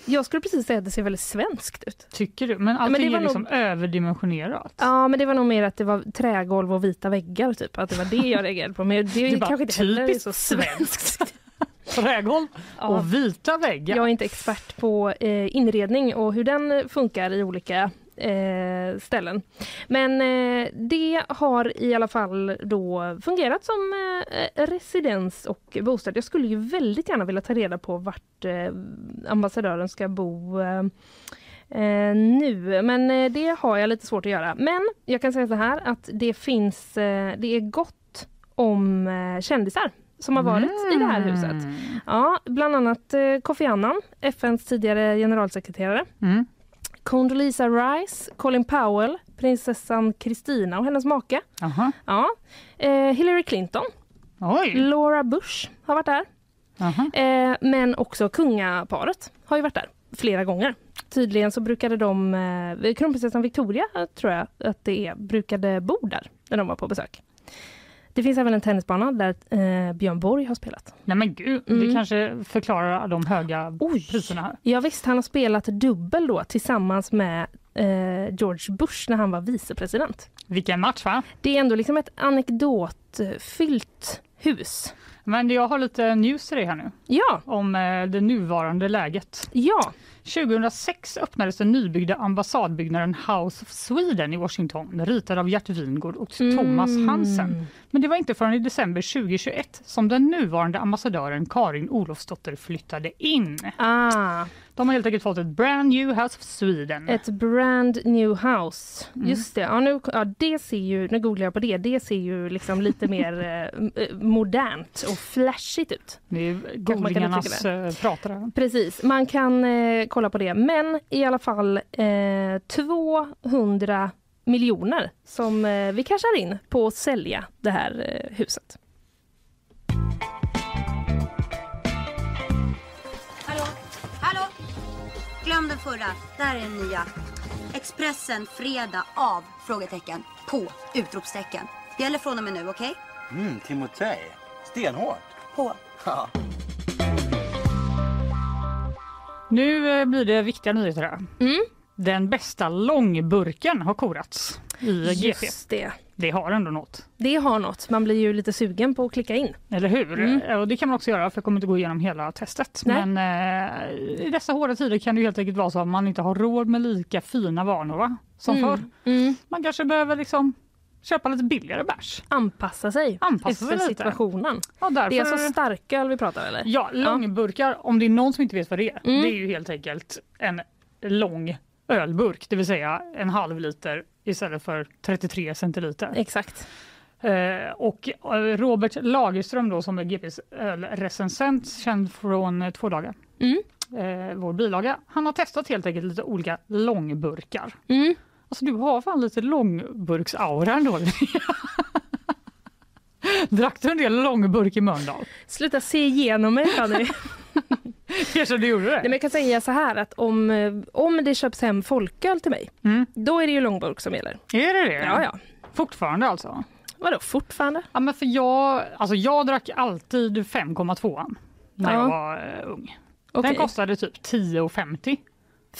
Jag skulle precis säga att det ser väldigt svenskt ut. Tycker du? Men det allting var är liksom nog- överdimensionerat. Ja, men det var nog mer att det var trägolv och vita väggar typ. Att det var det jag *laughs* reagerade på. Men det, Det kanske inte heller så svenskt. *laughs* Trägolv Ja. och vita väggar. Jag är inte expert på eh, inredning och hur den funkar i olika eh, ställen. Men eh, det har i alla fall då fungerat som eh, residens och bostad. Jag skulle ju väldigt gärna vilja ta reda på vart eh, ambassadören ska bo eh, eh, nu, men det har jag lite svårt att göra. Men jag kan säga så här att det finns, det är gott om kändisar som har varit i det här huset. Mm. Ja, bland annat eh, Kofi Annan, FNs tidigare generalsekreterare. Mm. Condoleezza Rice, Colin Powell, prinsessan Kristina och hennes make. Aha. Ja. Eh, Hillary Clinton, Oj! Laura Bush har varit där. Eh, men också kungaparet har ju varit där flera gånger. Tydligen så brukade de, eh, kronprinsessan Victoria tror jag att det är, brukade bo där när de var på besök. Det finns även en tennisbana där eh, Björn Borg har spelat. Nej men gud, det Mm. kanske förklarar de höga Oj. priserna här. Ja visst, han har spelat dubbel då tillsammans med eh, George Bush när han var vicepresident. Vilken match va? Det är ändå liksom ett anekdotfyllt hus. Men jag har lite news till dig här nu Ja, om eh, det nuvarande läget. ja. 2006 öppnades den nybyggda ambassadbyggnaden House of Sweden i Washington, ritad av Gert Wingård och Thomas Mm. Hansen. Men det var inte förrän i december 2021 som den nuvarande ambassadören Karin Olofsdotter flyttade in. Ah, De har helt enkelt fått ett brand new House of Sweden. ett brand new house. Mm. Just det. Ja, nu, ja, det ser ju, nu googlar jag på det. Det ser ju liksom lite mer *laughs* eh, eh, modernt och flashigt ut. Det är googlingarnas eh, pratare. Precis, man kan eh, kolla på det. Men i alla fall eh, 200 miljoner som eh, vi cashar in på att sälja det här eh, huset. Hallå? Hallå? Glöm den förra. Det här är den nya. Expressen fredag av? Frågetecken. På? Utropstecken. Gäller från och med nu, okej? Mm, Timotej. Stenhårt. På. Ja. Nu eh, blir det viktiga nyheter här. Mm. Den bästa långburken har korats i GP. Just det. Det har ändå något. Det har något. Man blir ju lite sugen på att klicka in. Eller hur? Mm. Och det kan man också göra för jag kommer inte gå igenom hela testet. Nej. Men eh, i dessa hårda tider kan det helt enkelt vara så att man inte har råd med lika fina vanor va? som Mm. förr. Mm. Man kanske behöver liksom köpa lite billigare bärs. Anpassa sig Anpassa efter sig situationen. Och därför... Det är alltså starköl vi pratar eller? Ja, långburkar, om det är någon som inte vet vad det är, Mm. det är ju helt enkelt en lång ölburk, det vill säga en halv liter istället för 33 centiliter. Exakt. Eh, och eh, Robert Lagerström då som är GPs ölrecensent, känd från eh, två dagar, Mm. eh, vår bilaga, han har testat helt enkelt lite olika långburkar. Mm. Alltså du har fan lite långburksaura ändå. *laughs* Drack du en del långburk i Mölndal? Sluta se igenom mig Fanny. *laughs* Kanske du gjorde det? Nej, men jag kan säga så här att om, om det köps hem folköl till mig, Mm. då är det ju långburk som gäller. Är det det? Ja, ja. Fortfarande alltså? Vadå fortfarande? Ja, men för jag, alltså jag drack alltid 5,2 när Ja. jag var eh, ung. Den kostade typ 10,50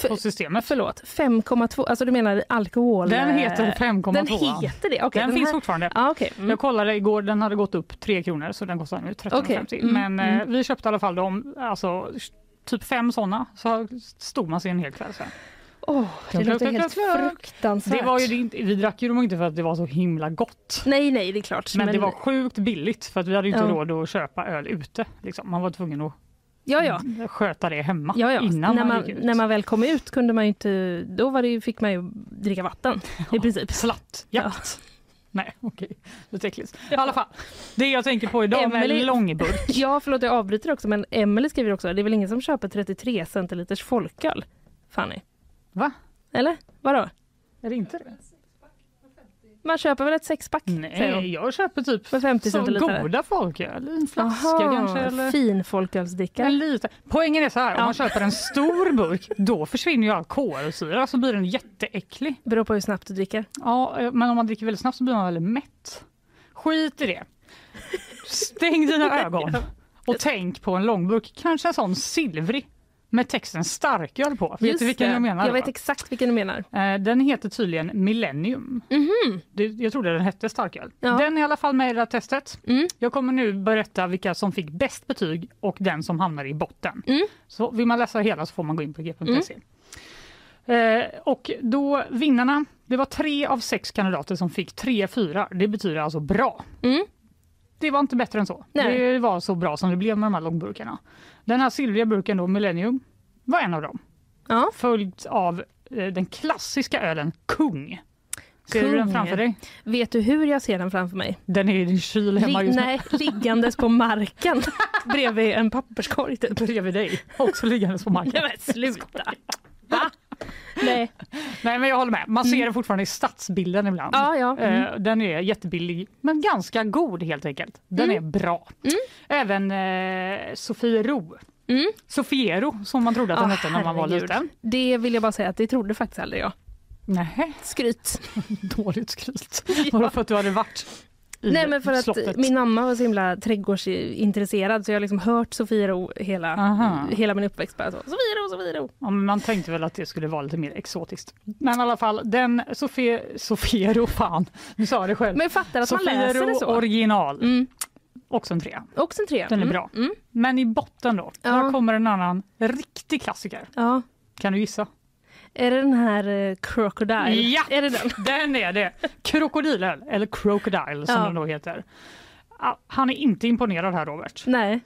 på systemet. Förlåt, 5,2, alltså du menar alkohol? Den heter eh, 5,2. Den heter det? Okej, den, finns här- fortfarande. Ja, okej. Mm. Jag kollade igår, den hade gått upp 3 kronor så den kostar nu 13,50. Okej, mm, Men eh, mm. vi köpte i alla fall dem, alltså typ fem sådana så stod man sig en hel kväll sen. Åh, det klunk, helt fruktansvärt. Det var ju inte, vi drack ju dem inte för att det var så himla gott. Nej, nej, det är klart. Men, det var sjukt billigt för att vi hade inte Ja. råd att köpa öl ute. Liksom. Man var tvungen att Ja, ja. sköta det hemma Ja, ja. innan när, man, man, gick ut. när man väl kom ut kunde man ju inte, då var det fick man ju dricka vatten i princip. Slatt, jakt. Nej, okej. Det är äckligt. I alla fall, det jag tänker på idag med Emelie- långburk. *laughs* Ja, förlåt jag avbryter också, men Emelie skriver också, det är väl ingen som köper 33 centiliters folköl? Fanny? Va? Eller? Vadå? Är det inte det? Man köper väl ett sexpack? Nej, jag köper typ För 50 så centiliter. goda folköl. En flaska Aha, kanske. Eller Fin folkölsdricka. en liten. Poängen är så här, om Ja. man köper en stor burk, *laughs* då försvinner ju all kolsyra så blir den jätteäcklig. Beror på hur snabbt du dricker. Ja, eh, men om man dricker väldigt snabbt så blir man väldigt mätt. Skit i det. Stäng dina *laughs* ögon och tänk på en långburk, kanske en sån silvrig med texten starköl på. Vet Just du vilken det. jag menar? Jag vet exakt vilken du menar. Eh, Den heter tydligen Millennium. Mhm. Det, jag trodde den hette starköl. Ja. Den är i alla fall med i det här testet. Mm. Jag kommer nu berätta vilka som fick bäst betyg och den som hamnar i botten. Mm. Så vill man läsa hela så får man gå in på g.se. Eh, och då vinnarna, det var tre av sex kandidater som fick tre fyra. Det betyder alltså bra. Mm. Det var inte bättre än så. Nej. Det var så bra som det blev med de här långburkarna. Den här silvriga burken då, Millennium, var en av dem. Ja. Följt av eh, den klassiska ölen Kung. Ser du den Kung. framför dig? Vet du hur jag ser den framför mig? Den är i din kyl hemma Li- just nu. nej, liggandes på marken *laughs* bredvid en papperskorg. Typ. Bredvid dig, också liggandes på marken. Nej men sluta! *laughs* Va? Nej. Nej men jag håller med, man ser den fortfarande i stadsbilden ibland. Ja, ja. Mm. Eh, Den är jättebillig men ganska god helt enkelt. Den Mm. är bra. Även eh, Sofiero. Mm. Sofiero som man trodde att den Ah, hette när man var liten. Det vill jag bara säga att det trodde faktiskt aldrig jag. Nej, Skryt. *laughs* dåligt skryt. *laughs* Bara för att du hade varit Nej men för att slottet. min mamma var så himla trädgårdsintresserad så jag har liksom hört Sofiero hela, Aha. hela min uppväxt. Bara så, Sofiero, Sofiero. Ja, men man tänkte väl att det skulle vara lite mer exotiskt. Men i alla fall, den Sofie, Sofiero, fan, nu sa jag det själv. Men jag fattar att man läser det Sofiero så. original, Mm. också en trea. Också en trea. Den är Mm. bra. Mm. Men i botten då, Ja. där kommer en annan riktig klassiker. Ja. Kan du gissa? Är det den här eh, Crocodile? Ja. Är det den? *laughs* Den är det! Krokodilöl, eller Crocodile som Ja. den då heter. Han är inte imponerad här Robert. Nej.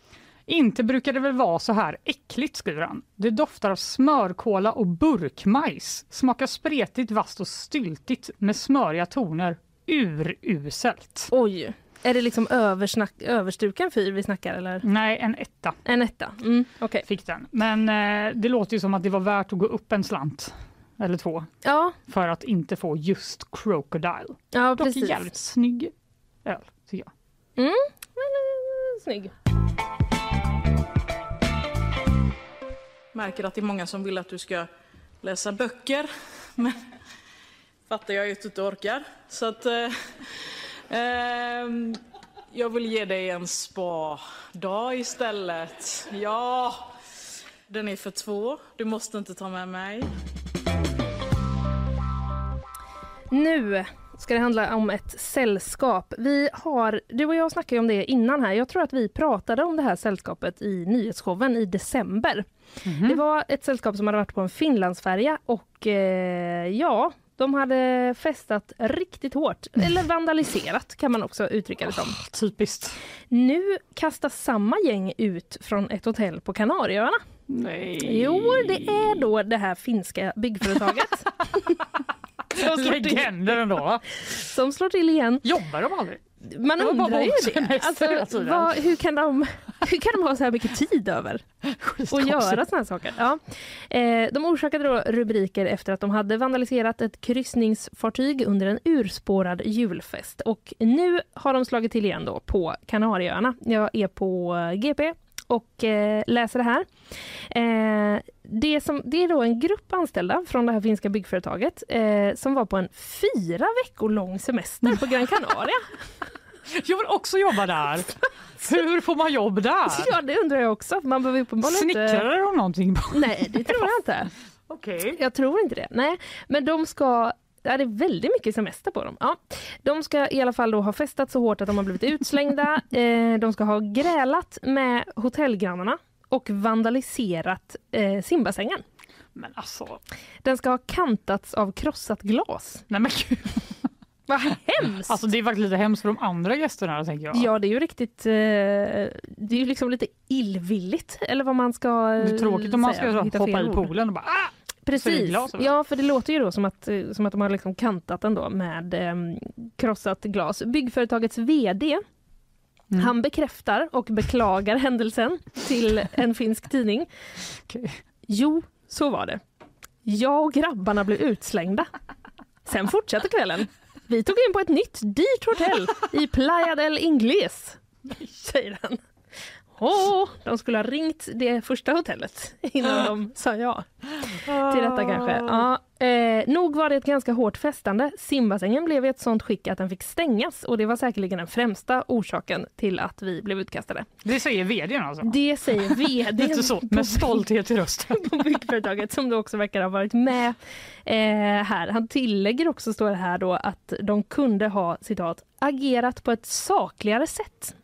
Inte brukar det väl vara så här äckligt skriver han. Det doftar av smörkola och burkmajs. Smakar spretigt, vasst och styltigt med smöriga toner. Uruselt. Oj. Är det liksom översnack, överstruken fyr vi snackar eller? Nej, en etta En etta? Mm, Okej. fick den. Men eh, det låter ju som att det var värt att gå upp en slant eller två Ja, för att inte få just Crocodile. ja Dock precis. jävligt snygg öl, tycker jag. Mm. eh, Snygg. märker att det är många som vill att du ska läsa böcker. *laughs* Men fattar jag ju att du inte orkar. Så att eh, ehm, jag vill ge dig en spa-dag istället. Ja, den är för två. Du måste inte ta med mig. Nu ska det handla om ett sällskap. Vi har, du och jag snackade om det innan här. Jag tror att vi pratade om det här sällskapet i nyhetsshowen i december. Det var ett sällskap som hade varit på en Finlandsfärja och eh, ja, de hade festat riktigt hårt. Eller vandaliserat kan man också uttrycka det som. Typiskt. Nu kastas samma gäng ut från ett hotell på Kanarieöarna. Nej. Jo, det är då det här finska byggföretaget. *laughs* som, slår till, Legender ändå va? som slår till igen. Jobbar de aldrig? Man undrar ju det. *laughs* Alltså, vad, hur, kan de, *laughs* hur kan de ha så här mycket tid över att göra såna här saker? Ja. Eh, de orsakade då rubriker efter att de hade vandaliserat ett kryssningsfartyg under en urspårad julfest. Och nu har de slagit till igen då på Kanarieöarna. Jag är på GP och eh, läser det här. Eh, det, som, det är då en grupp anställda från det här finska byggföretaget eh, som var på en fyra veckor lång semester på Gran Canaria. *laughs* Jag vill också jobba där. Hur får man jobb där? Ja, det undrar jag också. Man behöver uppenbarligen inte... Snickrar de någonting? på- Nej, det tror jag inte. *laughs* Okej. Jag tror inte det. Nej, men de ska det är väldigt mycket semester på dem. Ja. De ska i alla fall då ha festat så hårt att de har blivit utslängda. *laughs* Eh, de ska ha grälat med hotellgrannarna och vandaliserat eh, simbassängen. Men alltså, Den ska ha kantats av krossat glas. nej men gud. *laughs* Vad hemskt! Alltså det är faktiskt lite hemskt för de andra gästerna tänker jag. Ja, det är ju riktigt... Eh, det är ju liksom lite illvilligt, eller vad man ska Det är tråkigt om man ska så, hoppa i poolen och bara ah! Precis. Ja, för det låter ju då som att, eh, som att de har liksom kantat den då med eh, krossat glas. Byggföretagets VD Mm. han bekräftar och beklagar *laughs* händelsen till en finsk tidning. Okej. Jo, så var det. Jag och grabbarna blev utslängda. Sen fortsatte kvällen. Vi tog in på ett nytt dyrt hotell i Playa del Ingles, säger han. Åh, de skulle ha ringt det första hotellet innan de sa ja till detta kanske. Ja, eh, nog var det ett ganska hårt festande. Simbassängen blev i ett sånt skick att den fick stängas och det var säkerligen den främsta orsaken till att vi blev utkastade. Det säger vdn alltså? Det säger *laughs* vd Lite så, med stolthet i rösten. *laughs* på byggföretaget som då också verkar ha varit med eh, här. Han tillägger också, står det här då, att de kunde ha citat agerat på ett sakligare sätt.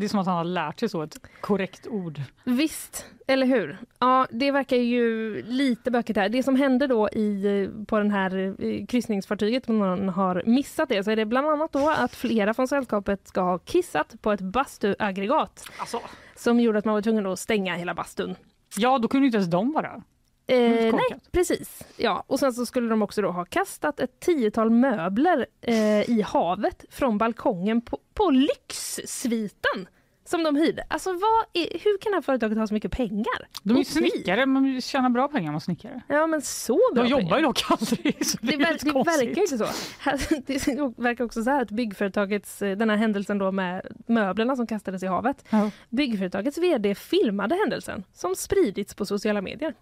Det är som att han har lärt sig så ett korrekt ord. Visst, eller hur? Ja, det verkar ju lite bökigt här. Det som hände då i, på den här eh, kryssningsfartyget, om någon har missat det, så är det bland annat då att flera från sällskapet ska ha kissat på ett bastuaggregat Alltså, som gjorde att man var tvungen att stänga hela bastun. ja, då kunde inte ens de vara. Eh, Helt nej, precis. Ja, och sen så skulle de också då ha kastat ett tiotal möbler eh, i havet från balkongen på, på lyxsviten som de hyrde. Alltså är, hur kan det här företaget ha så mycket pengar? De är ju snickare, man tjänar bra pengar med snickare. Ja, men så bra De jobbar pengar. ju dock aldrig, så det, Det, ver- det verkar inte så. *laughs* Det verkar också så här att byggföretagets, eh, den här händelsen då med möblerna som kastades i havet. Ja. Byggföretagets VD filmade händelsen som spridits på sociala medier.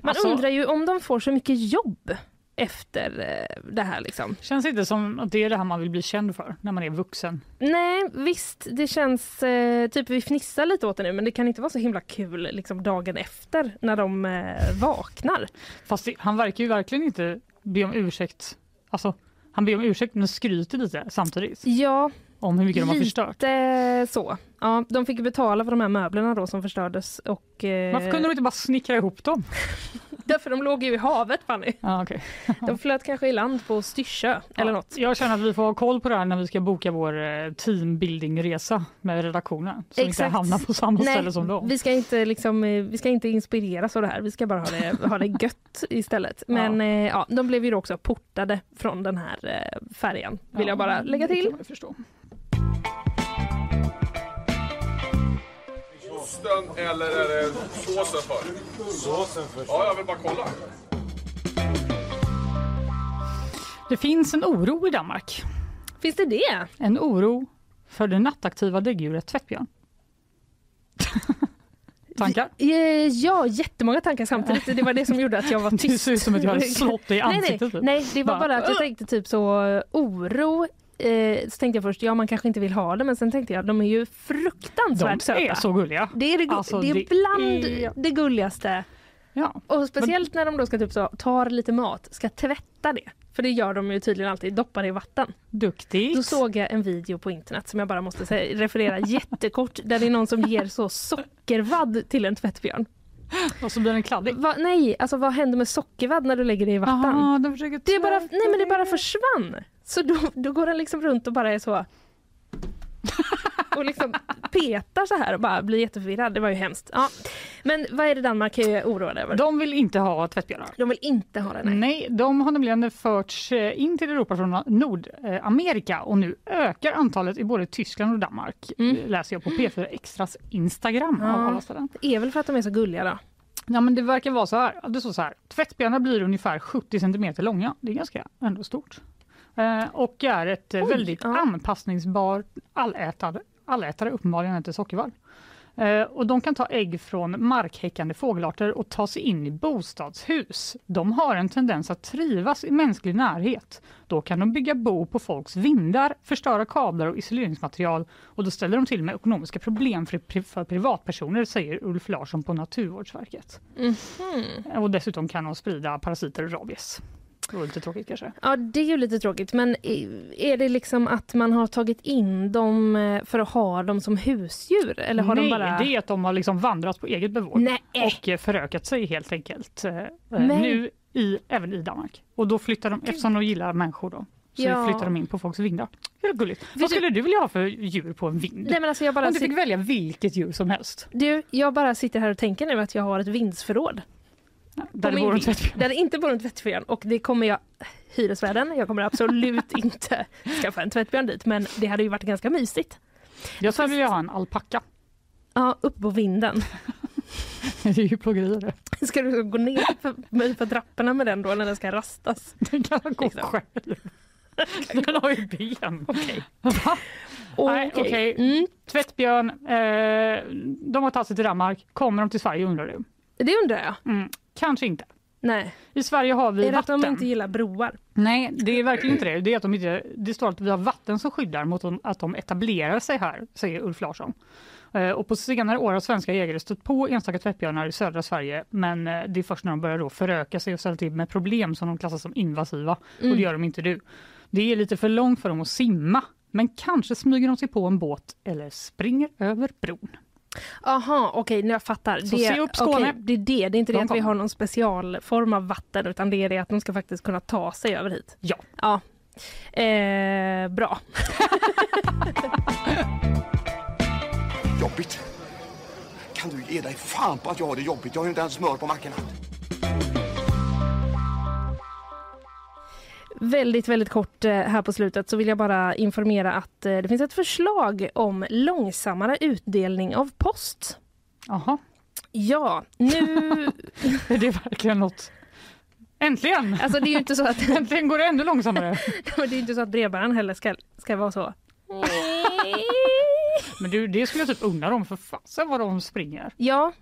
Man Alltså- undrar ju om de får så mycket jobb efter eh, det här liksom. Känns inte som att det är det här man vill bli känd för när man är vuxen. Nej, visst, det känns eh, typ vi fnissar lite åt det nu, men det kan inte vara så himla kul liksom dagen efter när de eh, vaknar. Fast det, han verkar ju verkligen inte be om ursäkt. Alltså, han ber om ursäkt men skryter lite samtidigt Ja, om hur mycket de har förstört. lite så. Ja, de fick betala för de här möblerna då som förstördes och eh, Varför kunde de inte bara snickra ihop dem? *laughs* därför de låg ju i havet Fanny. Ja, okay. *laughs* De flöt kanske i land på Styrsö eller något. Jag känner att vi får ha koll på det här när vi ska boka vår eh, teambuildingresa med redaktionen. Så vi inte Exakt. hamnar på samma ställe som dem. vi ska inte liksom, eh, vi ska inte inspireras av det här. Vi ska bara ha det, ha det *laughs* gött istället. Men ja. ja, de blev ju också portade från den här eh, färjan, vill jag bara lägga det till. Osten eller är det såsen för? Såsen först. Ja, jag vill bara kolla. Det finns en oro i Danmark. Finns det det? En oro för det nattaktiva däggdjuret tvättbjörn. *laughs* Tankar? Eh, Ja, jättemånga tankar samtidigt. Det var det som gjorde att jag var *laughs* tyst. Det ser ut som att jag hade *laughs* slått dig i nej, ansiktet. nej, typ. nej, det var Bara, bara att jag tänkte typ så eh, oro. Eh, så tänkte jag först, ja man kanske inte vill ha det, men sen tänkte jag, de är ju fruktansvärt De söta. är så gulliga. Det är, det, Alltså, det är det bland är- det gulligaste. Ja. Och speciellt när de då ska typ så, tar lite mat, ska tvätta det. För det gör de ju tydligen alltid, doppar det i vatten. Duktigt. Då såg jag en video på internet som jag bara måste säga, referera *laughs* jättekort, där det är någon som ger så sockervadd till en tvättbjörn. Och så blir den kladdig. Va, nej, alltså vad händer med sockervadd när du lägger det i vatten? Aha, de det är bara, nej men det bara försvann. Så då, då går den liksom runt och bara är så *laughs* och liksom petar så här och bara blir jätteförvirrad. Det var ju hemskt. Ja. Men vad är det Danmark är oroade över? De vill inte ha tvättbjörnar. De vill inte ha det? Nej. Nej, de har nämligen förts eh, in till Europa från Nordamerika och nu ökar antalet i både Tyskland och Danmark, Mm. eh, läser jag på P4 Extras Instagram. Ja, det är väl för att de är så gulliga då? Ja, men det verkar vara så här. Det står så här. Tvättbjörnar blir ungefär 70 cm långa. Det är ganska ändå stort. Eh, och är ett eh, Oj, väldigt ja. anpassningsbar allätare, allätare uppenbarligen inte sockervadd. Eh, och de kan ta ägg från markhäckande fågelarter och ta sig in i bostadshus. De har en tendens att trivas i mänsklig närhet. Då kan de bygga bo på folks vindar, förstöra kablar och isoleringsmaterial och då ställer de till med ekonomiska problem för, för privatpersoner, säger Ulf Larsson på Naturvårdsverket. Mhm. Och dessutom kan de sprida parasiter och rabies. Det var lite tråkigt kanske. Ja, det är ju lite tråkigt. Men är det liksom att man har tagit in dem eh, för att ha dem som husdjur? Eller har Nej, de bara... det är att de har liksom vandrat på eget bevåg och eh, förökat sig helt enkelt. eh, Men- Nu i, även i Danmark. Och då flyttar de, eftersom de gillar människor då, så Ja. flyttar de in på folks vindar. Är gulligt. du- Vad skulle du vilja ha för djur på en vind? Nej, men alltså jag bara Om du fick välja vilket djur som helst. Du, jag bara sitter här och tänker nu att jag har ett vindsförråd. Där det bor en. Där det inte bor en tvättbjörn. Och det kommer jag, hyresvärden, jag kommer absolut *laughs* inte skaffa en tvättbjörn dit. Men det hade ju varit ganska mysigt. Jag skulle vilja ha en alpacka. Ja, upp på vinden. *laughs* Det är ju plågeri. Ska du gå ner för, för trapporna med den då när den ska rastas? Den kan gå Liksom. själv. *laughs* Den har ju ben. Okej. Nej, Okej. okej. Mm. Tvättbjörn, eh, de har tagit sig till Danmark. Kommer de till Sverige undrar du? Det undrar jag. Mm, kanske inte. Nej. I Sverige har vi Är det att vatten. de inte gillar broar? Nej, det är verkligen inte det. Det, är att de inte, det står att vi har vatten som skyddar mot att de etablerar sig här, säger Ulf Larsson. Eh, Och på senare år har svenska jägare stött på enstaka tvättbjörnar i södra Sverige men eh, det är först när de börjar då föröka sig och ställa till med problem som de klassas som invasiva Mm. och det gör de inte nu. Det är lite för långt för dem att simma men kanske smyger de sig på en båt eller springer över bron. Aha, okej, nu jag fattar. Så det, se upp Skåne. okej, det är det. Det är inte De det att vi har någon specialform av vatten utan det är det att de ska faktiskt kunna ta sig över hit. Ja. Ja. Eh, bra. *laughs* Jobbigt. Kan du ge dig fan på att jag har det jobbigt? Jag har ju inte ens smör på mackorna. Väldigt, väldigt kort eh, här på slutet så vill jag bara informera att eh, det finns ett förslag om långsammare utdelning av post. Jaha, Ja, nu... *laughs* är det verkligen något? Äntligen! Alltså det är inte så att, *laughs* Äntligen går det ännu långsammare. *laughs* det är inte så att brevbäraren heller ska, ska vara så. Men du, det skulle jag typ unna dem för fasen vad de springer. Ja,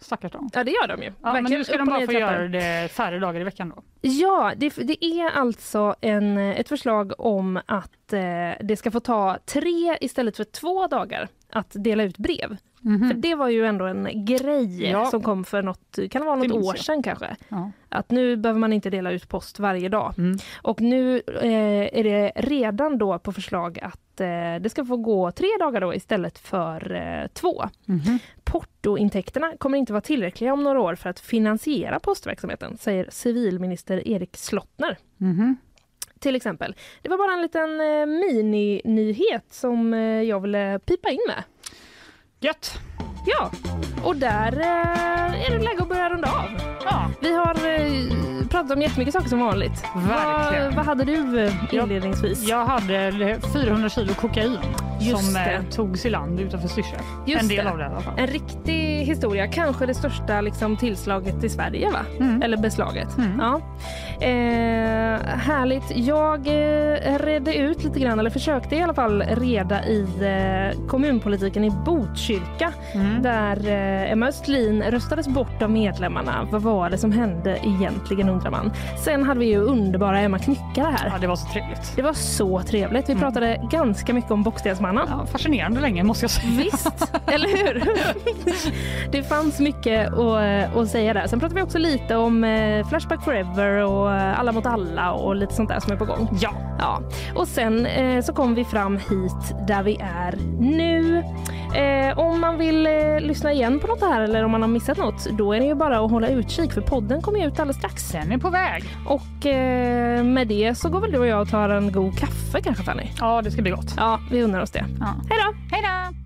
Stackars dem. ja det gör de ju. Ja, men nu ska de bara få göra det färre dagar i veckan då. Ja, det, det är alltså en, ett förslag om att eh, det ska få ta tre istället för två dagar att dela ut brev. För det var ju ändå en grej. Ja. som kom för något, kan det vara något år sedan kanske. Ja. Att nu behöver man inte dela ut post varje dag. Mm. Och nu eh, är det redan då på förslag att eh, det ska få gå tre dagar då istället för eh, två. Mhm. Portointäkterna kommer inte vara tillräckliga om några år för att finansiera postverksamheten, säger civilminister Erik Slottner. Mhm. Till exempel. Det var bara en liten eh, mini-nyhet som eh, jag ville pipa in med. Gött! Ja, och där eh, är det läge att börja runda av. Ja. Vi har eh, pratat om jättemycket saker som vanligt. Verkligen. Vad, vad hade du eh, inledningsvis? Jag hade 400 kilo kokain Just som det. eh, togs i land utanför Styrsö. En del det. av det i alla fall. En riktig historia, kanske det största liksom, tillslaget i Sverige va? Mm. Eller beslaget. Mm. Ja. Eh, härligt. Jag eh, redde ut lite grann, eller försökte i alla fall reda i eh, kommunpolitiken i Botkyrka Mm. där eh, Emma Östlin röstades bort av medlemmarna. Vad var det som hände egentligen undrar man. Sen hade vi ju underbara Emma Knyckare här. Ja, det var så trevligt. Det var så trevligt. Vi pratade ganska mycket om Bockstensmannen. Ja, fascinerande länge måste jag säga. Visst, eller hur? *laughs* Det fanns mycket att, att säga där. Sen pratade vi också lite om eh, Flashback Forever och eh, Alla mot alla och lite sånt där som är på gång. Ja. Ja. Och sen eh, så kom vi fram hit där vi är nu. Eh, om man vill eh, lyssna igen på något här eller om man har missat något, då är det ju bara att hålla utkik för podden kommer ut alldeles strax. Den är på väg. Och eh, med det så går väl du och jag och tar en god kaffe kanske Fanny? Ja, det ska bli gott. Ja, vi unnar oss det. Ja. Hej då! Hej då!